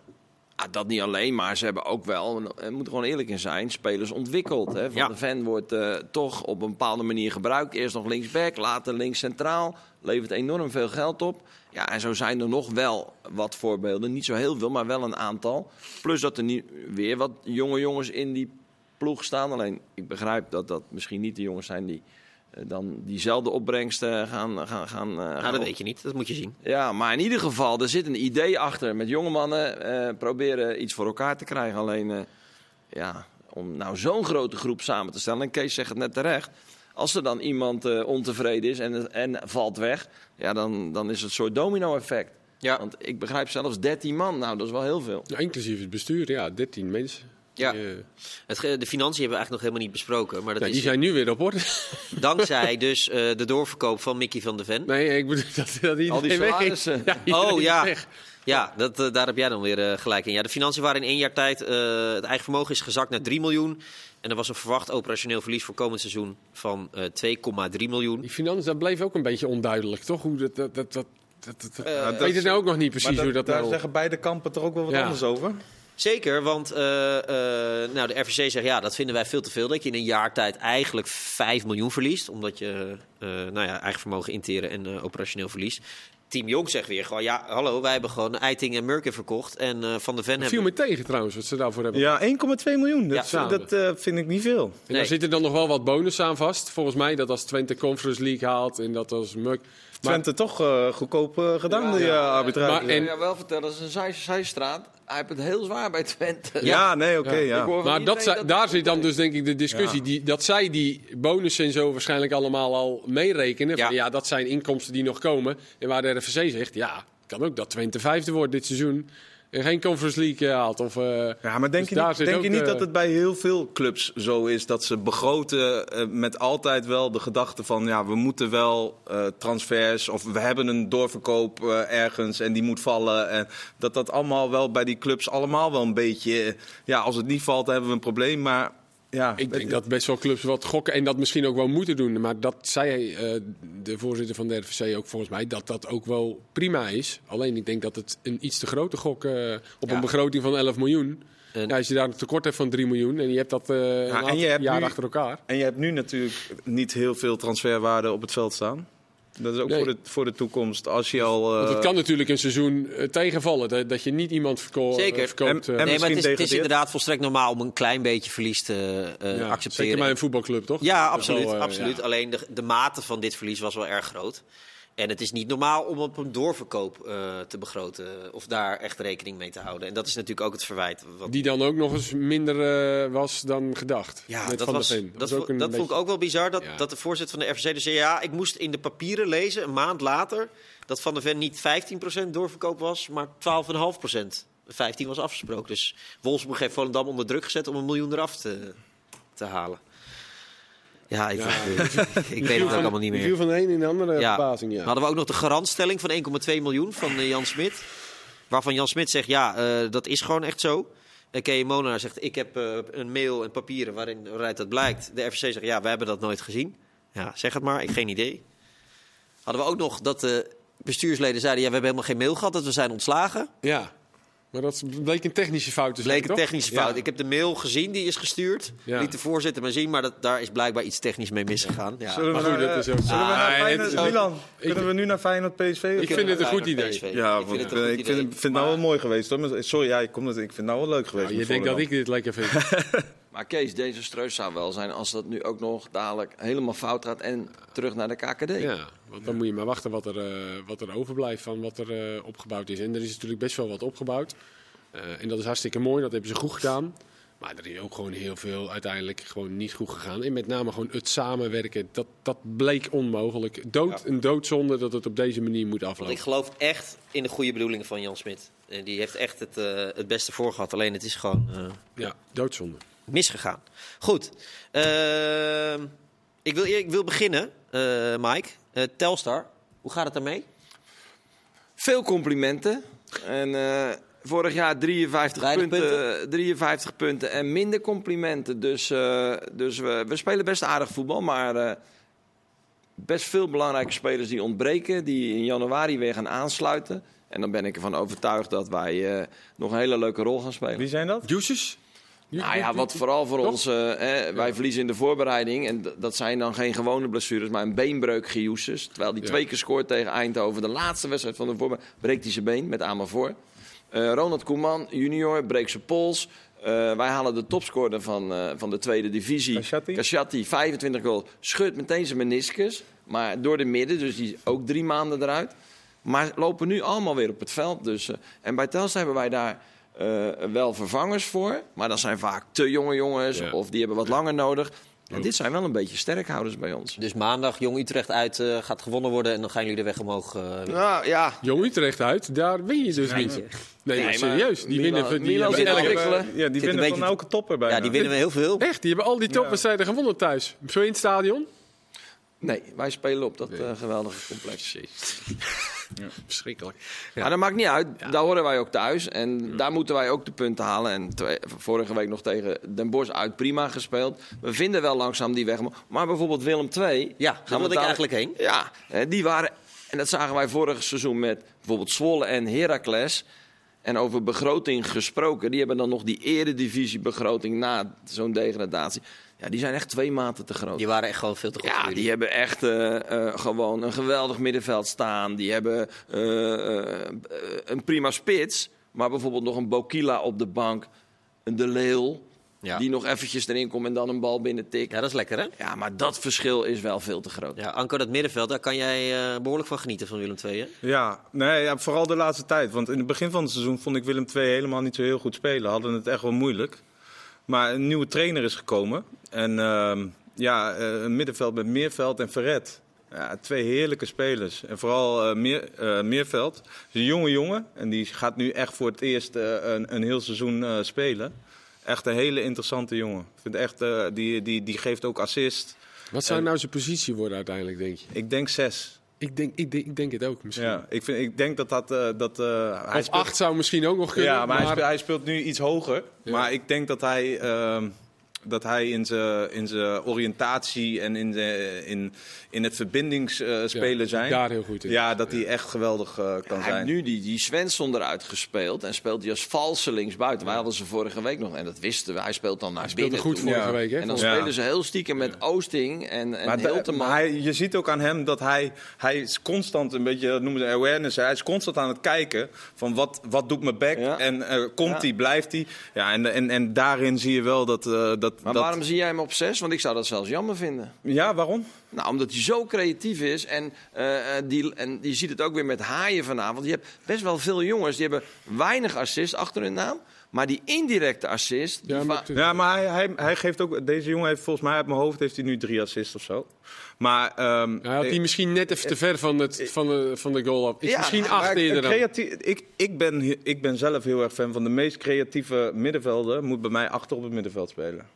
Ah, dat niet alleen, maar ze hebben ook wel, we moeten gewoon eerlijk in zijn, spelers ontwikkeld. Hè? Van Ja. de Ven wordt eh, toch op een bepaalde manier gebruikt. Eerst nog linksback, later links centraal. Levert enorm veel geld op. Ja, en zo zijn er nog wel wat voorbeelden. Niet zo heel veel, maar wel een aantal. Plus dat er nu weer wat jonge jongens in die ploeg staan. Alleen, ik begrijp dat dat misschien niet de jongens zijn die dan diezelfde opbrengst eh, gaan... gaan, gaan eh, Nou, gaan dat op- weet je niet. Dat moet je zien. ja, maar in ieder geval, er zit een idee achter. Met jonge mannen eh, proberen iets voor elkaar te krijgen. Alleen, eh, ja, om nou zo'n grote groep samen te stellen. En Kees zegt het net terecht. Als er dan iemand eh, ontevreden is en, en valt weg, ja, dan, dan is het een soort domino-effect. Ja. Want ik begrijp zelfs 13 man, nou, dat is wel heel veel. Ja, inclusief het bestuur, ja, 13 mensen. Ja. Het, de financiën hebben we eigenlijk nog helemaal niet besproken. Maar dat ja, is die zijn nu weer op orde. dankzij dus eh, de doorverkoop van Mickey van de Ven. Nee, ik bedoel dat, dat iedereen Al die weg is. salarissen. Ja, Oh is ja, weg. ja dat, eh, daar heb jij dan weer eh, gelijk in. Ja, de financiën waren in één jaar tijd. eh, het eigen vermogen is gezakt naar 3 miljoen. En er was een verwacht operationeel verlies voor komend seizoen van eh 2,3 miljoen. Die financiën, dat bleef ook een beetje onduidelijk, toch? Hoe dat, dat, dat, dat weet het nou ook nog niet precies Maar hoe dat daar nou... zeggen beide kampen toch ook wel wat Ja. anders over? Zeker, want eh, eh, nou, de RVC zegt ja, dat vinden wij veel te veel. Dat je in een jaar tijd eigenlijk 5 miljoen verliest. Omdat je eh, nou ja, eigen vermogen interen en operationeel verlies. Team Jong zegt weer gewoon ja, hallo, wij hebben gewoon Eiting en Murken verkocht. En eh, Van de Ven viel hebben... me tegen trouwens, wat ze daarvoor hebben. Ja, 1,2 miljoen. Dat, Ja. dat eh, vind ik niet veel. En Nee. daar zitten dan nog wel wat bonus aan vast. Volgens mij dat als Twente Conference League haalt en dat als Muk... Maar, Twente toch eh, goedkoop eh, gedaan, Ja, die ja. eh, arbitrage. Maar- En ja, wel vertellen, dat is een zij- zijstraat. Hij heeft het heel zwaar bij Twente. ja, nee, oké, Ja. maar dat, daar zit dan dus denk ik de discussie. Ja. Die, dat zij die bonus en zo waarschijnlijk allemaal al meerekenen. Van, Ja. ja, dat zijn inkomsten die nog komen. En waar de RFC zegt, ja, kan ook dat Twente vijfde wordt dit seizoen. En geen Conference League eh, haalt. Of, eh, Ja, maar denk, Dus je niet, denk je niet eh, dat het bij heel veel clubs zo is dat ze begroten met altijd wel de gedachte van ja, we moeten wel transfers of we hebben een doorverkoop ergens en die moet vallen. En dat dat allemaal wel bij die clubs allemaal wel een beetje, ja, als het niet valt dan hebben we een probleem. Maar ja, Ik denk dat best wel clubs wat gokken en dat misschien ook wel moeten doen. Maar dat zei eh, de voorzitter van de RVC ook volgens mij, dat dat ook wel prima is. Alleen ik denk dat het een iets te grote gok eh, op Ja. een begroting van 11 miljoen. En- Ja, als je daar een tekort hebt van 3 miljoen en je hebt dat eh een je hebt jaar nu- achter elkaar. En je hebt nu natuurlijk niet heel veel transferwaarde op het veld staan. Dat is ook Nee. voor, de, voor de toekomst. Als je al. eh, Want het kan natuurlijk een seizoen eh, tegenvallen. Dat, dat je niet iemand verko Zeker. eh, verkoopt. En- eh, en- Nee, maar het is, het is degradeert. inderdaad volstrekt normaal om een klein beetje verlies te eh, ja, accepteren. Zeker bij een voetbalclub, toch? Ja, wel, absoluut. eh, absoluut. ja. Alleen de, de mate van dit verlies was wel erg groot. En het is niet normaal om op een doorverkoop eh, te begroten. Of daar echt rekening mee te houden. En dat is natuurlijk ook het verwijt. Wat, Die dan ook nog eens minder eh, was dan gedacht. ja, met dat, Van was, dat, een dat vond ik ook wel bizar. Dat, Ja. dat de voorzitter van de RVC dus zei... Ja, ik moest in de papieren lezen, een maand later... dat Van der Ven niet 15% doorverkoop was, maar 12,5%. 15 was afgesproken. Dus Wolfsburg heeft Volendam onder druk gezet om een miljoen eraf te, te halen. Ja, ik, ik, weet het ook allemaal niet meer. viel van de een in de andere Ja. verbazing, ja. Hadden we ook nog de garantstelling van 1,2 miljoen van eh, Jan Smit. Waarvan Jan Smit zegt, ja, eh, dat is gewoon echt zo. En Kay Molenaar zegt, ik heb eh, een mail en papieren waarin, waaruit dat blijkt. De RVC zegt, ja, we hebben dat nooit gezien. Ja, zeg het maar, ik geen idee. Hadden we ook nog dat de bestuursleden zeiden, ja, we hebben helemaal geen mail gehad, dat we zijn ontslagen. Ja. Maar dat bleek een technische fout te zijn, Bleek een toch? technische fout. Ja. Ik heb de mail gezien, die is gestuurd. Ja. Liet de voorzitter maar zien, maar dat, daar is blijkbaar iets technisch mee misgegaan. Ja. Zullen we, naar, zullen we naar Feyenoord, Milan? Kunnen we nu naar Feyenoord PSV? Ik vind het een goed idee. PSV. Ja, ik vind het ik vind, vind nou wel mooi geweest. Hoor. Sorry, ja, ik, kom dat, ik vind het nou wel leuk geweest. Je denkt dat ik dit lekker vind. Maar Kees, deze streus zou wel zijn als dat nu ook nog dadelijk helemaal fout gaat en terug naar de KKD. ja, want dan moet je maar wachten wat er, eh, wat er overblijft van wat er eh, opgebouwd is. En er is natuurlijk best wel wat opgebouwd. Eh, en dat is hartstikke mooi, dat hebben ze goed gedaan. Maar er is ook gewoon heel veel uiteindelijk gewoon niet goed gegaan. En met name gewoon het samenwerken, dat, dat bleek onmogelijk. Dood, Een doodzonde dat het op deze manier moet Want aflopen. ik geloof echt in de goede bedoelingen van Jan Smit. En die heeft echt het, eh, het beste voor gehad. Alleen het is gewoon eh, Ja, doodzonde. Misgegaan. Goed. Ehm, ik, wil, ik wil beginnen, eh, Mike. Eh, Telstar, hoe gaat het daarmee? Veel complimenten. En eh, vorig jaar 53 Weinig punten, 53 punten en minder complimenten. Dus, eh, dus we, we spelen best aardig voetbal, maar eh, best veel belangrijke spelers die ontbreken, die in januari weer gaan aansluiten. En dan ben ik ervan overtuigd dat wij eh, nog een hele leuke rol gaan spelen. Wie zijn dat? Juices? Nou ja, wat vooral voor ons, eh, wij verliezen in de voorbereiding. En dat zijn dan geen gewone blessures, maar een beenbreuk Giuses. Terwijl hij Ja. twee keer scoort tegen Eindhoven. De laatste wedstrijd van de voorbereiding breekt hij zijn been met Amervoor. Eh Ronald Koeman, junior, breekt zijn pols. Eh, wij halen de topscorer van, van de tweede divisie. Kashati. Kashati, 25 goals. Scheurt meteen zijn meniscus. Maar door de midden, dus die is ook drie maanden eruit. Maar lopen nu allemaal weer op het veld. Dus, en bij Telstar hebben wij daar wel vervangers voor. Maar dat zijn vaak te jonge jongens. Ja. Of die hebben wat langer nodig. En dit zijn wel een beetje sterkhouders bij ons. Dus maandag Jong Utrecht uit eh, gaat gewonnen worden. En dan gaan jullie de weg omhoog. eh, Nou ja, Jong Utrecht uit, daar win je dus niet. Nee, maar maar serieus. Die Milan- winnen, die Milan hebben elke- Ja, die een winnen beetje- van elke topper bijna. ja, die winnen we heel veel. Echt, die hebben al die topwedstrijden gewonnen thuis. Zo in het stadion. nee, wij spelen op dat eh, geweldige complex. Verschrikkelijk. Maar dat maakt niet uit. Daar horen wij ook thuis. En daar moeten wij ook de punten halen. En twee- vorige week nog tegen Den Bosch uit prima gespeeld. We vinden wel langzaam die weg. Maar bijvoorbeeld Willem II. Ja, daar gaan we ik eigenlijk heen. Ja, die waren En dat zagen wij vorig seizoen met bijvoorbeeld Zwolle en Heracles. En over begroting gesproken, die hebben dan nog die eredivisiebegroting na zo'n degradatie. Ja, die zijn echt twee maten te groot. Die waren echt gewoon veel te goed Ja, die hebben echt eh, eh, gewoon een geweldig middenveld staan. Die hebben eh, een prima spits. Maar bijvoorbeeld nog een Bokila op de bank. Een De Leeuw. Ja. Die nog eventjes erin komt en dan een bal binnen tikt. Ja, dat is lekker, hè? Ja, maar dat verschil is wel veel te groot. Ja, Anko, dat middenveld, daar kan jij eh, behoorlijk van genieten van Willem II, hè? Ja, nee, ja, vooral de laatste tijd. Want in het begin van het seizoen vond ik Willem II helemaal niet zo heel goed spelen. Hadden het echt wel moeilijk. Maar een nieuwe trainer is gekomen. En ehm, ja, eh, een middenveld met Meerveld en Verret. Ja, twee heerlijke spelers. En vooral eh, meer, eh, Meerveld. is een jonge jongen. En die gaat nu echt voor het eerst een, een heel seizoen eh, spelen. Echt een hele interessante jongen. Ik vind echt, eh, die, die, die geeft ook assist. Wat zou nou zijn positie worden uiteindelijk, denk je? Ik denk zes. Ik denk, ik denk, ik denk het ook misschien. Ja, ik, vind, ik denk dat dat... eh, dat eh, hij Of speelt- acht zou misschien ook nog kunnen. Ja, maar, Hij, speelt, hij speelt nu iets hoger. Ja. Maar ik denk dat hij, ehm, dat hij in zijn in zijn oriëntatie en in, de, in, in het verbindingsspelen Ja, zijn. daar heel goed in. Ja, dat hij echt geweldig eh, kan Hij heeft zijn. nu die, die Svensson eruit gespeeld en speelt hij als valse linksbuiten. Wij hadden ze vorige week nog en dat wisten we. Hij speelt dan naar Hij speelde binnen goed toe. vorige Ja. week, hè? En dan Ja. spelen ze heel stiekem met Oosting en, en Maar, maar hij, je ziet ook aan hem dat hij, hij is constant een beetje, dat noemen ze awareness. Hij is constant aan het kijken van wat, wat doet mijn back Ja. en eh, komt Ja. hij, blijft hij. Ja, en, en, en daarin zie je wel dat... eh, dat, maar dat waarom zie jij hem op zes? Want ik zou dat zelfs jammer vinden. Ja, waarom? Nou, omdat hij zo creatief is. En, eh, eh, die, en je ziet het ook weer met Haaien vanavond. Je hebt best wel veel jongens die hebben weinig assist achter hun naam. Maar die indirecte assist... die Ja, maar Ja, maar hij, hij, hij geeft ook. Deze jongen heeft volgens mij uit mijn hoofd heeft hij nu drie assists of zo. Maar. ehm, Hij had die misschien net even te ver van, het, van, de, van de goal af. Is Ja, misschien acht maar eerder dan. creatief, ik, ik, ben, ik ben zelf heel erg fan van de meest creatieve middenvelden. Moet bij mij achter op het middenveld spelen.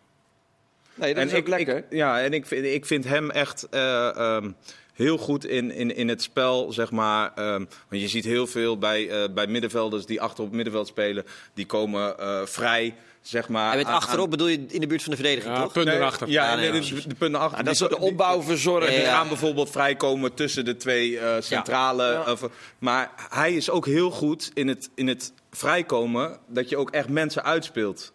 Nee, dat is ook ik, lekker. ik- ja, en ik vind, ik vind hem echt eh, ehm, heel goed in, in, in het spel, zeg maar. ehm, want je ziet heel veel bij, eh, bij middenvelders die achter op het middenveld spelen. Die komen eh, vrij, zeg maar. En met aan- achterop bedoel je in de buurt van de verdediging, Ja, toch? punt Nee, erachter. Ja, Ja, nee, nee, ja. de, de punten achter. Ja, dat is die- de opbouw verzorgen. Die Ja. gaan bijvoorbeeld vrijkomen tussen de twee eh, centrale. Ja. maar hij is ook heel goed in het, in het vrijkomen dat je ook echt mensen uitspeelt.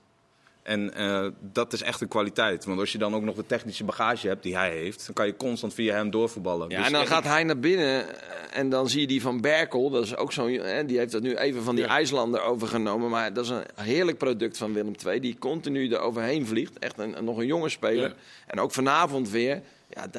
En eh, dat is echt een kwaliteit. Want als je dan ook nog de technische bagage hebt die hij heeft, dan kan je constant via hem doorvoetballen. Ja, Dus en dan gaat hij naar binnen eh, en dan zie je die van Berkel. Dat is ook zo'n. hè, Die heeft dat nu even van die Ja. IJslander overgenomen. Maar dat is een heerlijk product van Willem II. Die continu er overheen vliegt. Echt een, nog een jonge speler. Ja. En ook vanavond weer. Ja,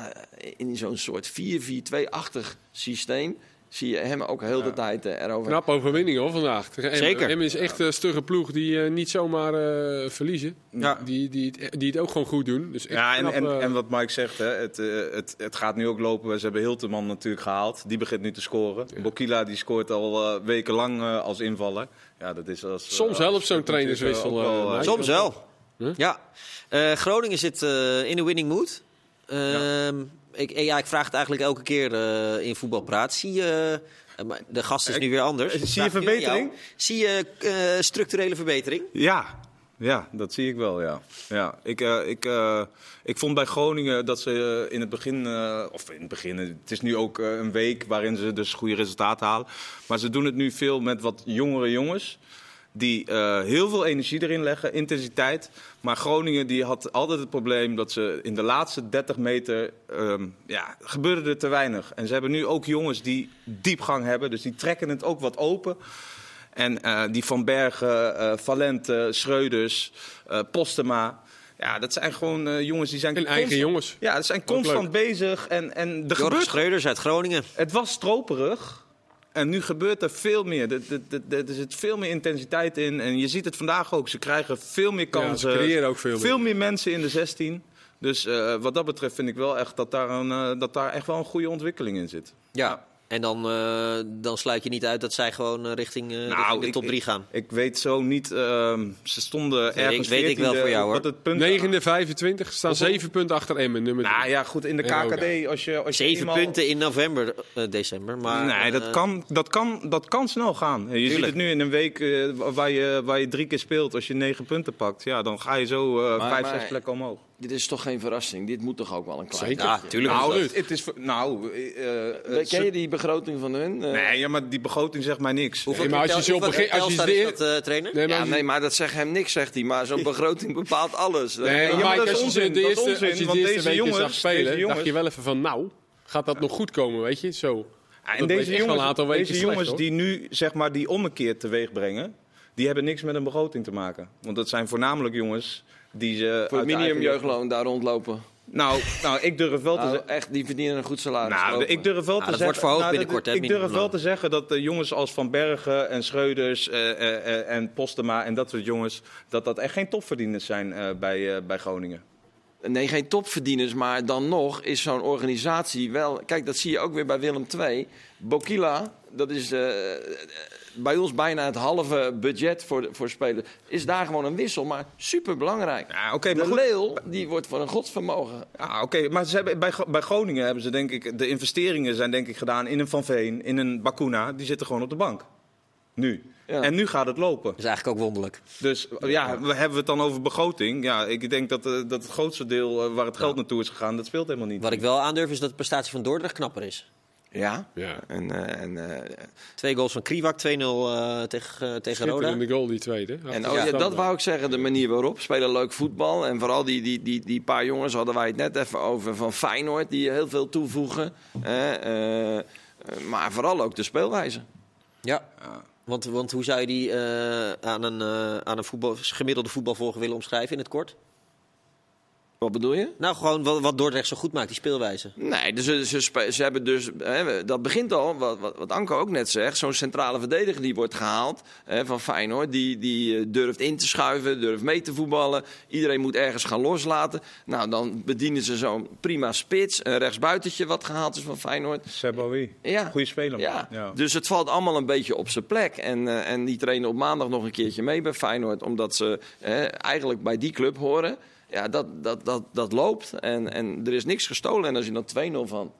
in zo'n soort 4-4-2-achtig systeem. Zie je hem ook heel de tijd eh, erover. Knap overwinning hoor vandaag. Zeker. Emmen is echt een stugge ploeg die eh, niet zomaar eh, verliezen. Ja. Die, die, het, die het ook gewoon goed doen. Dus Ja, en, knap, en, en wat Mike zegt, hè, het, het, het gaat nu ook lopen. Ze hebben Hilterman natuurlijk gehaald. Die begint nu te scoren. Bokila die scoort al eh, wekenlang eh, als invaller. Ja, dat is als, Soms helpt zo'n trainerswissel. Soms wel. Huh? Ja. Eh, Groningen zit eh, in de winning mood. Ehm, ik, eh, ja, ik vraag het eigenlijk elke keer eh, in voetbalpraat. Zie je... eh, de gast is nu weer anders. zie je verbetering? Zie je structurele verbetering? Ja, ja, dat zie ik wel, ja. ja ik, ik, ik vond bij Groningen dat ze in het begin, of in het begin, het is nu ook een week waarin ze dus goede resultaten halen. Maar ze doen het nu veel met wat jongere jongens. Die eh, heel veel energie erin leggen, intensiteit. Maar Groningen die had altijd het probleem dat ze in de laatste 30 meter. ehm, ja, gebeurde er te weinig. En ze hebben nu ook jongens die diepgang hebben. Dus die trekken het ook wat open. En eh, die Van Bergen, eh, Valente, Schreuders, eh, Postema. Ja, dat zijn gewoon eh, jongens die zijn En eigen jongens. Ja, dat zijn constant bezig. En, en Jorg gebeurt Schreuders uit Groningen. het was stroperig. En nu gebeurt er veel meer. Er, er, er- zit veel meer intensiteit in. En je ziet het vandaag ook. Ze krijgen veel meer Ja, kansen. ze creëren ook veel meer. Veel meer mensen in de 16. Dus eh, wat dat betreft vind ik wel echt dat daar, een, eh, dat daar echt wel een goede ontwikkeling in zit. Ja. En dan, eh, dan sluit je niet uit dat zij gewoon eh, richting, eh, richting de Nou, ik- top 3 gaan. Ik weet zo niet. ehm, ze stonden ik- ergens. weet ik wel 14e, voor jou, hoor. Wat het punt, 9e, 25 staan Hoeveel? 7 punten achter Emmen. Nummer drie. Nou ja, goed. In de KKD. Als je, als je Zeven eenmaal- punten in november, december. Maar, nee, dat kan, dat, kan, dat kan snel gaan. Je ziet Tuurlijk. het nu in een week waar, je, waar je drie keer speelt. Als je negen punten pakt, ja, dan ga je zo eh, Maar- vijf, maar- zes plekken omhoog. Dit is toch geen verrassing? Dit moet toch ook wel een klein Zeker. Ja, tuurlijk. Nou, is het, het is... Nou... eh, eh, Ken je die begroting van hun? Eh, Nee, ja, maar die begroting zegt mij niks. Hoeveel Nee, maar als je zo begint- als je de- is dat, trainer? Nee, maar ja, nee, maar dat zegt hem niks, zegt hij. Maar zo'n begroting bepaalt alles. Nee, Ja, maar dat is onzin, de dat is eerste, onzin, als je de want eerste zag spelen, dacht je wel even van, nou, gaat dat nog goed komen, weet je? Zo. Dat en deze jongens, deze slecht, jongens die nu zeg maar die ommekeer teweeg brengen, die hebben niks met een begroting te maken. Want dat zijn voornamelijk jongens die ze. Voor het de eigen- minimumjeugdloon daar rondlopen. Nou, nou, ik durf wel te Nou, zeggen. echt, die verdienen een goed salaris. Nou, ik durf wel Nou, te dat zeggen. wordt verhoogd nou, dat- binnenkort, hè, Ik durf wel te zeggen dat de jongens als Van Bergen en Schreuders eh, eh, eh, en Postema en dat soort jongens, dat dat echt geen topverdieners zijn eh, bij, eh, bij Groningen. Nee, geen topverdieners, maar dan nog is zo'n organisatie wel... Kijk, dat zie je ook weer bij Willem II. Bokila, dat is eh, bij ons bijna het halve budget voor, voor spelen. Is daar gewoon een wissel, maar super belangrijk. Ja, de. Leeuw, die wordt voor een godsvermogen. Ja, oké, maar ze hebben, bij, bij Groningen hebben ze denk ik de investeringen zijn denk ik gedaan in een Van Veen, in een Bakuna, die zitten gewoon op de bank. Nu. Ja. En nu gaat het lopen. Dat is eigenlijk ook wonderlijk. Dus ja, we hebben we het dan over begroting. Ja, ik denk dat, eh, dat het grootste deel eh, waar het geld naartoe is gegaan, dat speelt helemaal niet. Wat ik wel aandurf is dat de prestatie van Dordrecht knapper is. Ja. Ja. En, eh, en, eh, Twee goals van Kriwak, 2-0 eh, tegen, tegen Roda. Schitterende goal, die tweede. en oh, ja, dat wou ik zeggen, de manier waarop. Spelen leuk voetbal. En vooral die, die, die, die paar jongens hadden wij het net even over van Feyenoord. Die heel veel toevoegen. Maar vooral ook de speelwijze. Ja. Want, want hoe zou je die eh, aan een, eh, aan een voetbal, gemiddelde voetbalvolger willen omschrijven in het kort? Wat bedoel je? Nou, gewoon wat, wat Dordrecht zo goed maakt, die speelwijze. Nee, dus ze, ze, spe- ze hebben dus. Hè, dat begint al, wat, wat, wat Anko ook net zegt. Zo'n centrale verdediger die wordt gehaald hè, van Feyenoord. Die, die eh, durft in te schuiven, durft mee te voetballen. Iedereen moet ergens gaan loslaten. Nou, dan bedienen ze zo'n prima spits. Een rechtsbuitentje wat gehaald is van Feyenoord. Seboui. Ja. Goeie speler. Ja. Ja. dus het valt allemaal een beetje op zijn plek. En, eh, en die trainen op maandag nog een keertje mee bij Feyenoord. Omdat ze eh, eigenlijk bij die club horen. Ja, dat, dat, dat, dat loopt. En, en er is niks gestolen. En als je dan 2-0 van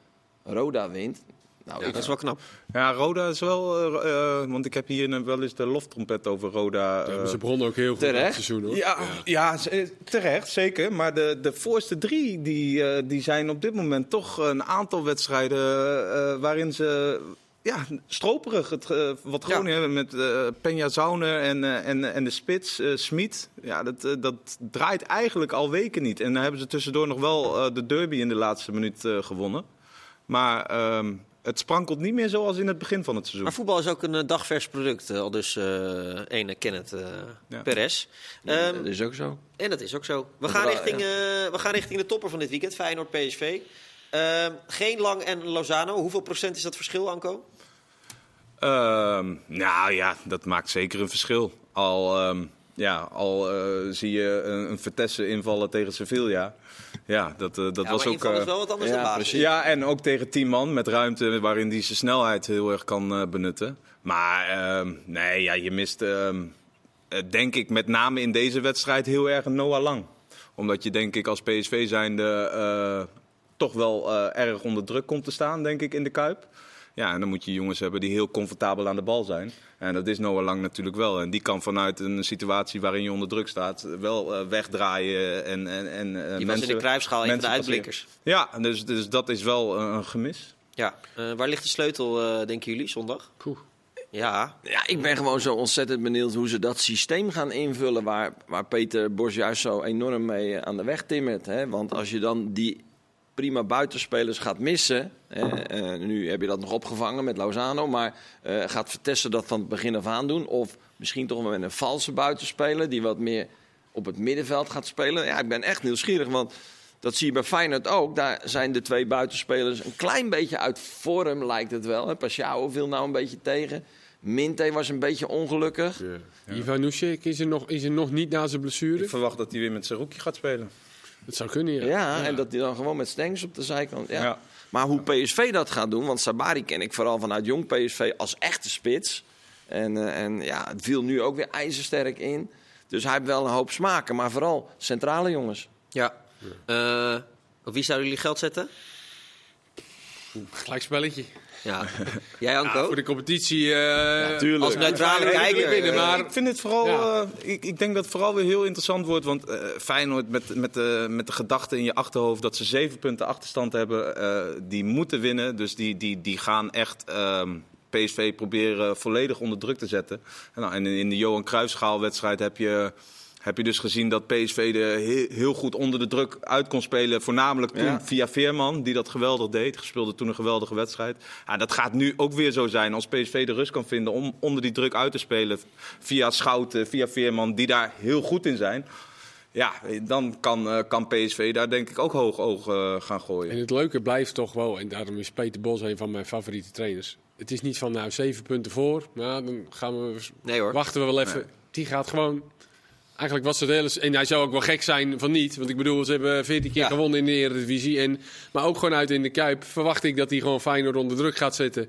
Roda wint. Nou, Ja, ik, dat is wel knap. Ja, Roda is wel. eh, eh, want ik heb hier een- wel eens de loftrompet over Roda. eh, Ja, ze begonnen ook heel goed in het Terecht. seizoen, hoor. Ja, ja. eh, terecht, zeker. Maar de, de voorste drie die, eh, die zijn op dit moment toch een aantal wedstrijden eh, waarin ze. Ja, stroperig. Het, eh, wat Groningen hebben met eh Peña Zauner en, eh, en, en de spits, eh Smit. Ja, dat, dat draait eigenlijk al weken niet. En dan hebben ze tussendoor nog wel eh, de derby in de laatste minuut eh, gewonnen. Maar ehm, het sprankelt niet meer zoals in het begin van het seizoen. Maar voetbal is ook een dagvers product, al dus eh ene Kenneth eh Ja. Perez. Ehm, dat is ook zo. en dat is ook zo. We Dat gaan, wel, richting, eh, we gaan richting de topper van dit weekend, Feyenoord-PSV. Ehm, geen Lang en Lozano. Hoeveel procent is dat verschil, Anko? Ehm, nou ja, dat maakt zeker een verschil. Al, ehm, ja, al eh, zie je een, een Vitesse invallen tegen Sevilla. Ja, dat, eh, dat ja, was maar ook... invallen is eh, wel wat anders ja, dan basis. precies. ja, en ook tegen 10 man met ruimte waarin hij zijn snelheid heel erg kan eh, benutten. Maar ehm, nee, ja, je mist ehm, eh, denk ik met name in deze wedstrijd heel erg een Noah Lang. Omdat je denk ik als PSV zijnde eh, toch wel eh, erg onder druk komt te staan, denk ik, in de Kuip. Ja, en dan moet je jongens hebben die heel comfortabel aan de bal zijn. En dat is Noah Lang natuurlijk wel. En die kan vanuit een situatie waarin je onder druk staat wel eh, wegdraaien en, en, en eh, Die was in mensen- de kruipschaal een van de mensen uitblinkers. ja, dus, dus dat is wel eh, een gemis. Ja. Eh, waar ligt de sleutel, eh, denken jullie, zondag? Poeh. Ja, Ja, ik ben gewoon zo ontzettend benieuwd hoe ze dat systeem gaan invullen. Waar, waar Peter Bos juist zo enorm mee aan de weg timmert. Hè? Want als je dan die prima buitenspelers gaat missen. Hè? eh, nu heb je dat nog opgevangen met Lozano. Maar eh, gaat Vertessen dat van het begin af aan doen? Of misschien toch wel met een valse buitenspeler die wat meer op het middenveld gaat spelen? Ja, ik ben echt nieuwsgierig. Want dat zie je bij Feyenoord ook. Daar zijn de twee buitenspelers een klein beetje uit vorm, lijkt het wel. hè. Pashao viel nou een beetje tegen. Minte was een beetje ongelukkig. Ja. Ivan is er, nog, is er nog niet na zijn blessure. Ik verwacht dat hij weer met zijn rookie gaat spelen. Dat zou kunnen, ja. Ja, en dat hij dan gewoon met Stengs op de zijkant. Ja. Ja. Maar hoe PSV dat gaat doen, want Sabari ken ik vooral vanuit jong PSV als echte spits. En, eh, en ja, het viel nu ook weer ijzersterk in. Dus hij heeft wel een hoop smaken, maar vooral centrale jongens. ja. Eh, op wie zouden jullie geld zetten? Gelijkspelletje. Ja. Jij, Ja, Anko? voor de competitie. eh, tuurlijk. Als neutrale Ja, kijker. winnen, eh, maar- ik vind het vooral. Ja. eh, ik, ik denk dat het vooral weer heel interessant wordt. Want eh, Feyenoord met, met, de, met de gedachte in je achterhoofd dat ze zeven punten achterstand hebben. eh, die moeten winnen. Dus die, die, die gaan echt. ehm, PSV proberen volledig onder druk te zetten. En, nou, en in de Johan Cruijffschaal-wedstrijd heb je, heb je dus gezien dat PSV er heel, goed onder de druk uit kon spelen. Voornamelijk toen Ja. via Veerman, die dat geweldig deed. Speelde toen een geweldige wedstrijd. Ja, dat gaat nu ook weer zo zijn als PSV de rust kan vinden om onder die druk uit te spelen. Via Schouten, via Veerman, die daar heel goed in zijn. Ja, dan kan, eh, kan PSV daar denk ik ook hoog oog eh, gaan gooien. En het leuke blijft toch wel, en daarom is Peter Bos een van mijn favoriete trainers. Het is niet van nou zeven punten voor, nou dan gaan we, Nee hoor. wachten we wel even. Die gaat gewoon. Eigenlijk was het hele. En hij zou ook wel gek zijn van niet. Want ik bedoel, ze hebben 14 keer Ja. gewonnen in de Eredivisie. En, maar ook gewoon uit in de Kuip verwacht ik dat hij gewoon Feyenoord onder druk gaat zetten.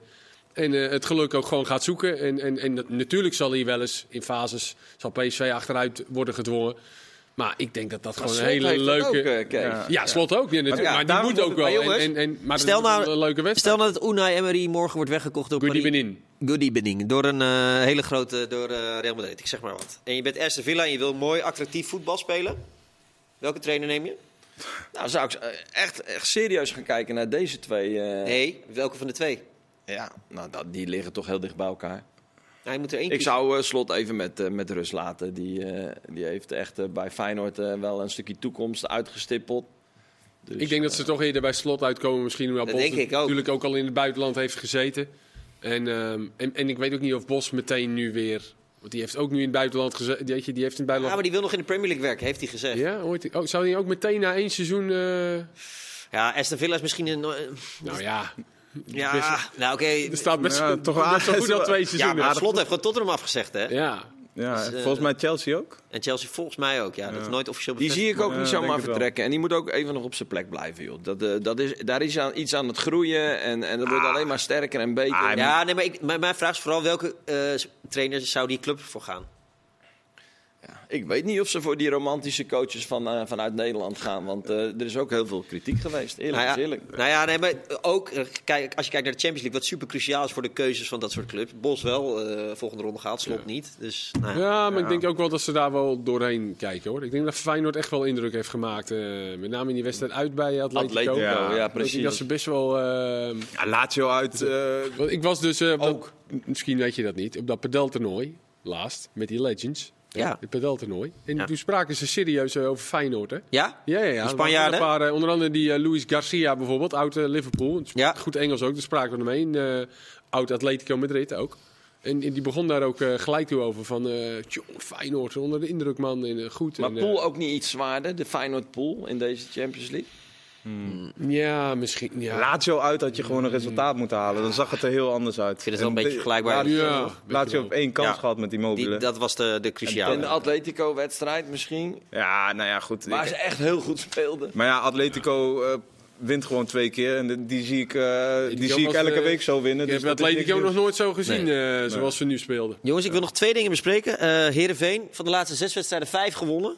En eh, het geluk ook gewoon gaat zoeken. En, en, en natuurlijk zal hij wel eens in fases. zal PSV achteruit worden gedwongen. Maar ik denk dat dat gewoon een hele leuke. ook, eh. Ja. ja, slot ook. Ja, natuurlijk. Ja, maar die moet ook wel. En, jongens, en, en, maar stel nou- een leuke wedstrijd. Stel dat Unai Emery morgen wordt weggekocht door Goodie Paris- Benin. Goodie Benin. Door een eh, hele grote, door eh, Real Madrid, ik zeg maar wat. En je bent Aston Villa en je wil mooi attractief voetbal spelen. Welke trainer neem je? Nou, zou ik echt, echt serieus gaan kijken naar deze twee. eh, Nee, welke van de twee? Ja, nou, dat, die liggen toch heel dicht bij elkaar. Nou, moet er één Ik zou eh, Slot even met, eh, met rust laten. Die, eh, die heeft echt bij Feyenoord eh, wel een stukje toekomst uitgestippeld. Dus, Ik denk dat ze toch eerder bij slot uitkomen. Misschien omdat Dat Bos denk ik ook. natuurlijk ook al in het buitenland heeft gezeten. En, ehm, en, en ik weet ook niet of Bos meteen nu weer... Want die heeft ook nu in het buitenland gezeten. Je, die heeft in het Ja, maar buitenland... die wil nog in de Premier League werken, heeft hij gezegd. Ja, Ja, ooit, oh, zou hij ook meteen na één seizoen... eh, Aston Villa is misschien een... nou ja, ja, nou oké. er staat best, Ja, toch wel wel- goed al twee Ja, seizoenen. maar Slot heeft gewoon Tottenham afgezegd, hè? Ja, Ja, Dus, eh, volgens mij Chelsea ook. En Chelsea volgens mij ook, ja. Dat is nooit officieel Die bevestigd. zie ik ook Ja, niet zomaar vertrekken. En die moet ook even nog op zijn plek blijven, joh. Dat, eh, dat is, daar is aan, iets aan het groeien en, en dat wordt alleen maar sterker en beter. Ah, Ja, nee, maar ik, mijn, mijn vraag is vooral welke eh, trainer zou die club voor gaan? Ja, ik weet niet of ze voor die romantische coaches van, eh, vanuit Nederland gaan. Want eh, er is ook heel veel kritiek geweest. Eerlijk Nou is ja, eerlijk. nou ja, nee, maar ook eh, kijk, als je kijkt naar de Champions League, wat super cruciaal is voor de keuzes van dat soort clubs. Bos wel, eh, volgende ronde gehaald, slot niet. Dus, nou, ja. ja maar ik denk ook wel dat ze daar wel doorheen kijken hoor. Ik denk dat Feyenoord echt wel indruk heeft gemaakt. eh, met name in die wedstrijd uit bij Atletico. Atletico, Ja. Ik precies. dat ze best wel... eh, Ja, Lazio uit. Want ik was dus, eh, dat- Ook. misschien weet je dat niet, op dat pedeltoernooi, laatst, met die Legends. Ja. Het pedeltoernooi. En Ja. toen spraken ze serieus eh, over Feyenoord, hè? ja? Ja, ja, ja. Spanjaarden? waren Een paar, eh, onder andere die eh, Luis Garcia bijvoorbeeld, oud Liverpool. Ja. Goed Engels ook, daar spraken we ermee. En, eh, oud Atletico Madrid ook. En, en die begon daar ook gelijk toe over van, tjong, Feyenoord, onder de indruk man, en goed. Maar en, Pool ook niet iets zwaarder, de Feyenoord Pool in deze Champions League? Ja, misschien, ja. Lazio uit had je gewoon een resultaat moeten halen. Dan zag het er heel anders uit. Ik vind het wel een beetje vergelijkbaar. Ja, Lazio op één kans Ja. gehad met die mobile. Die, dat was de, de cruciale. En de Atletico-wedstrijd misschien, Ja, nou ja, goed. waar Ik- ze echt heel goed speelden. Maar ja, Atletico eh, wint gewoon twee keer. En die zie ik, eh, die ook zie ik als, elke eh, week zo winnen. Ik heb dus dat is Atletico niks nog nooit zo gezien eh, zoals ze nu speelden. Jongens, ik wil nog twee dingen bespreken. Eh Heerenveen, van de laatste zes wedstrijden vijf gewonnen.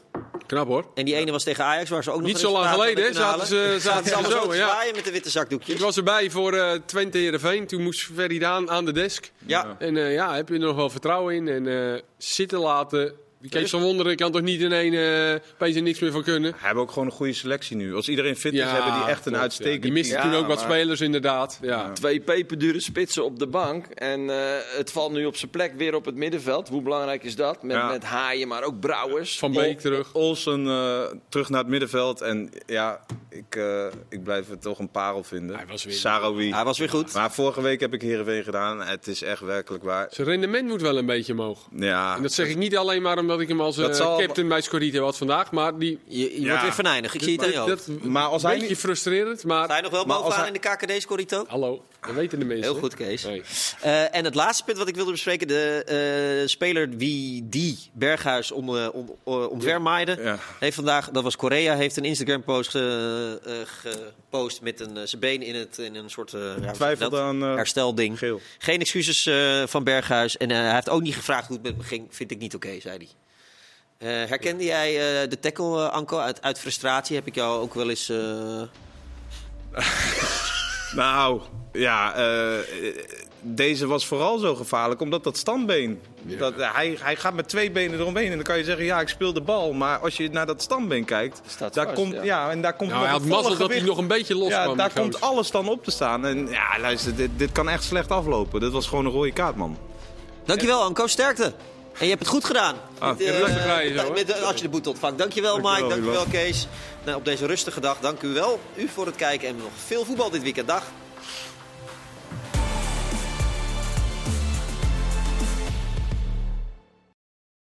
Knap hoor. En die ene was tegen Ajax, waar ze ook nog Niet zo lang geleden, hè, zaten ze- zaten ze allemaal zo, zo te ja. zwaaien met de witte zakdoekjes. Ik was erbij voor eh Twente Heerenveen. Toen moest Ferry Daan aan de desk. Ja. En eh, ja, heb je er nog wel vertrouwen in. En eh, zitten laten. Die Kees van Wonderen kan toch niet in één uh, er niks meer van kunnen. We hebben ook gewoon een goede selectie nu. Als iedereen fit is, hebben die echt een klopt, ja. Die misten Ja, toen ook wat spelers inderdaad. Ja. Twee peperdure spitsen op de bank. En eh, het valt nu op zijn plek weer op het middenveld. Hoe belangrijk is dat? Met, Ja. met Haaien, maar ook Brouwers. Van Beek terug. Olsen eh, terug naar het middenveld. En ja, ik, eh, ik blijf het toch een parel vinden. Hij was weer- Sarawi. Hij was weer goed. Maar vorige week heb ik Heerenveen gedaan. Het is echt werkelijk waar. Zijn rendement moet wel een beetje omhoog. Ja, En dat zeg ik niet alleen maar omdat ik hem als Dat eh, zal- captain bij Scorito had vandaag. Maar die... Je, je Ja. wordt weer venijnig. Ik zie het aan je dat, hoofd. dat, Maar als een hij beetje niet- frustrerend, maar... Je nog wel bovenaan hij- in de KKD, Scorito? Hallo, dat weten de mensen. Heel goed, Kees. Eh, en het laatste punt wat ik wilde bespreken. De eh, speler wie die Berghuis om, eh, om, omvermaaide. Ja. Heeft vandaag, dat was Korea, heeft een Instagram post ge- eh, gepost met een, zijn been in, het, in een soort aan herstelding. geel. Geen excuses eh, van Berghuis. En eh, hij heeft ook niet gevraagd hoe het met me ging. Vind ik niet oké, zei hij. Eh, herkende jij eh, de tackle, Anko? Uit, uit frustratie heb ik jou ook wel eens... eh, Nou, ja, eh, deze was vooral zo gevaarlijk omdat dat standbeen. Dat, hij, hij gaat met twee benen eromheen en dan kan je zeggen, ja, ik speel de bal. Maar als je naar dat standbeen kijkt, Staat daar vast, komt, ja. ja. en daar komt Nou, hij een had mazzel dat hij nog een beetje los Ja, kwam. daar komt alles dan op te staan. En ja, luister, dit, dit kan echt slecht aflopen. Dit was gewoon een rode kaart, man. Dankjewel, Anko. Sterkte. En je hebt het goed gedaan. Ah, Met, eh, lekker bij je zo, hoor. met, eh, als je de boete ontvangt. Dankjewel, Dankjewel, Mike. Dankjewel, Iwan. Kees. Nou, op deze rustige dag, dank u wel. U voor het kijken en nog veel voetbal dit weekend. Dag.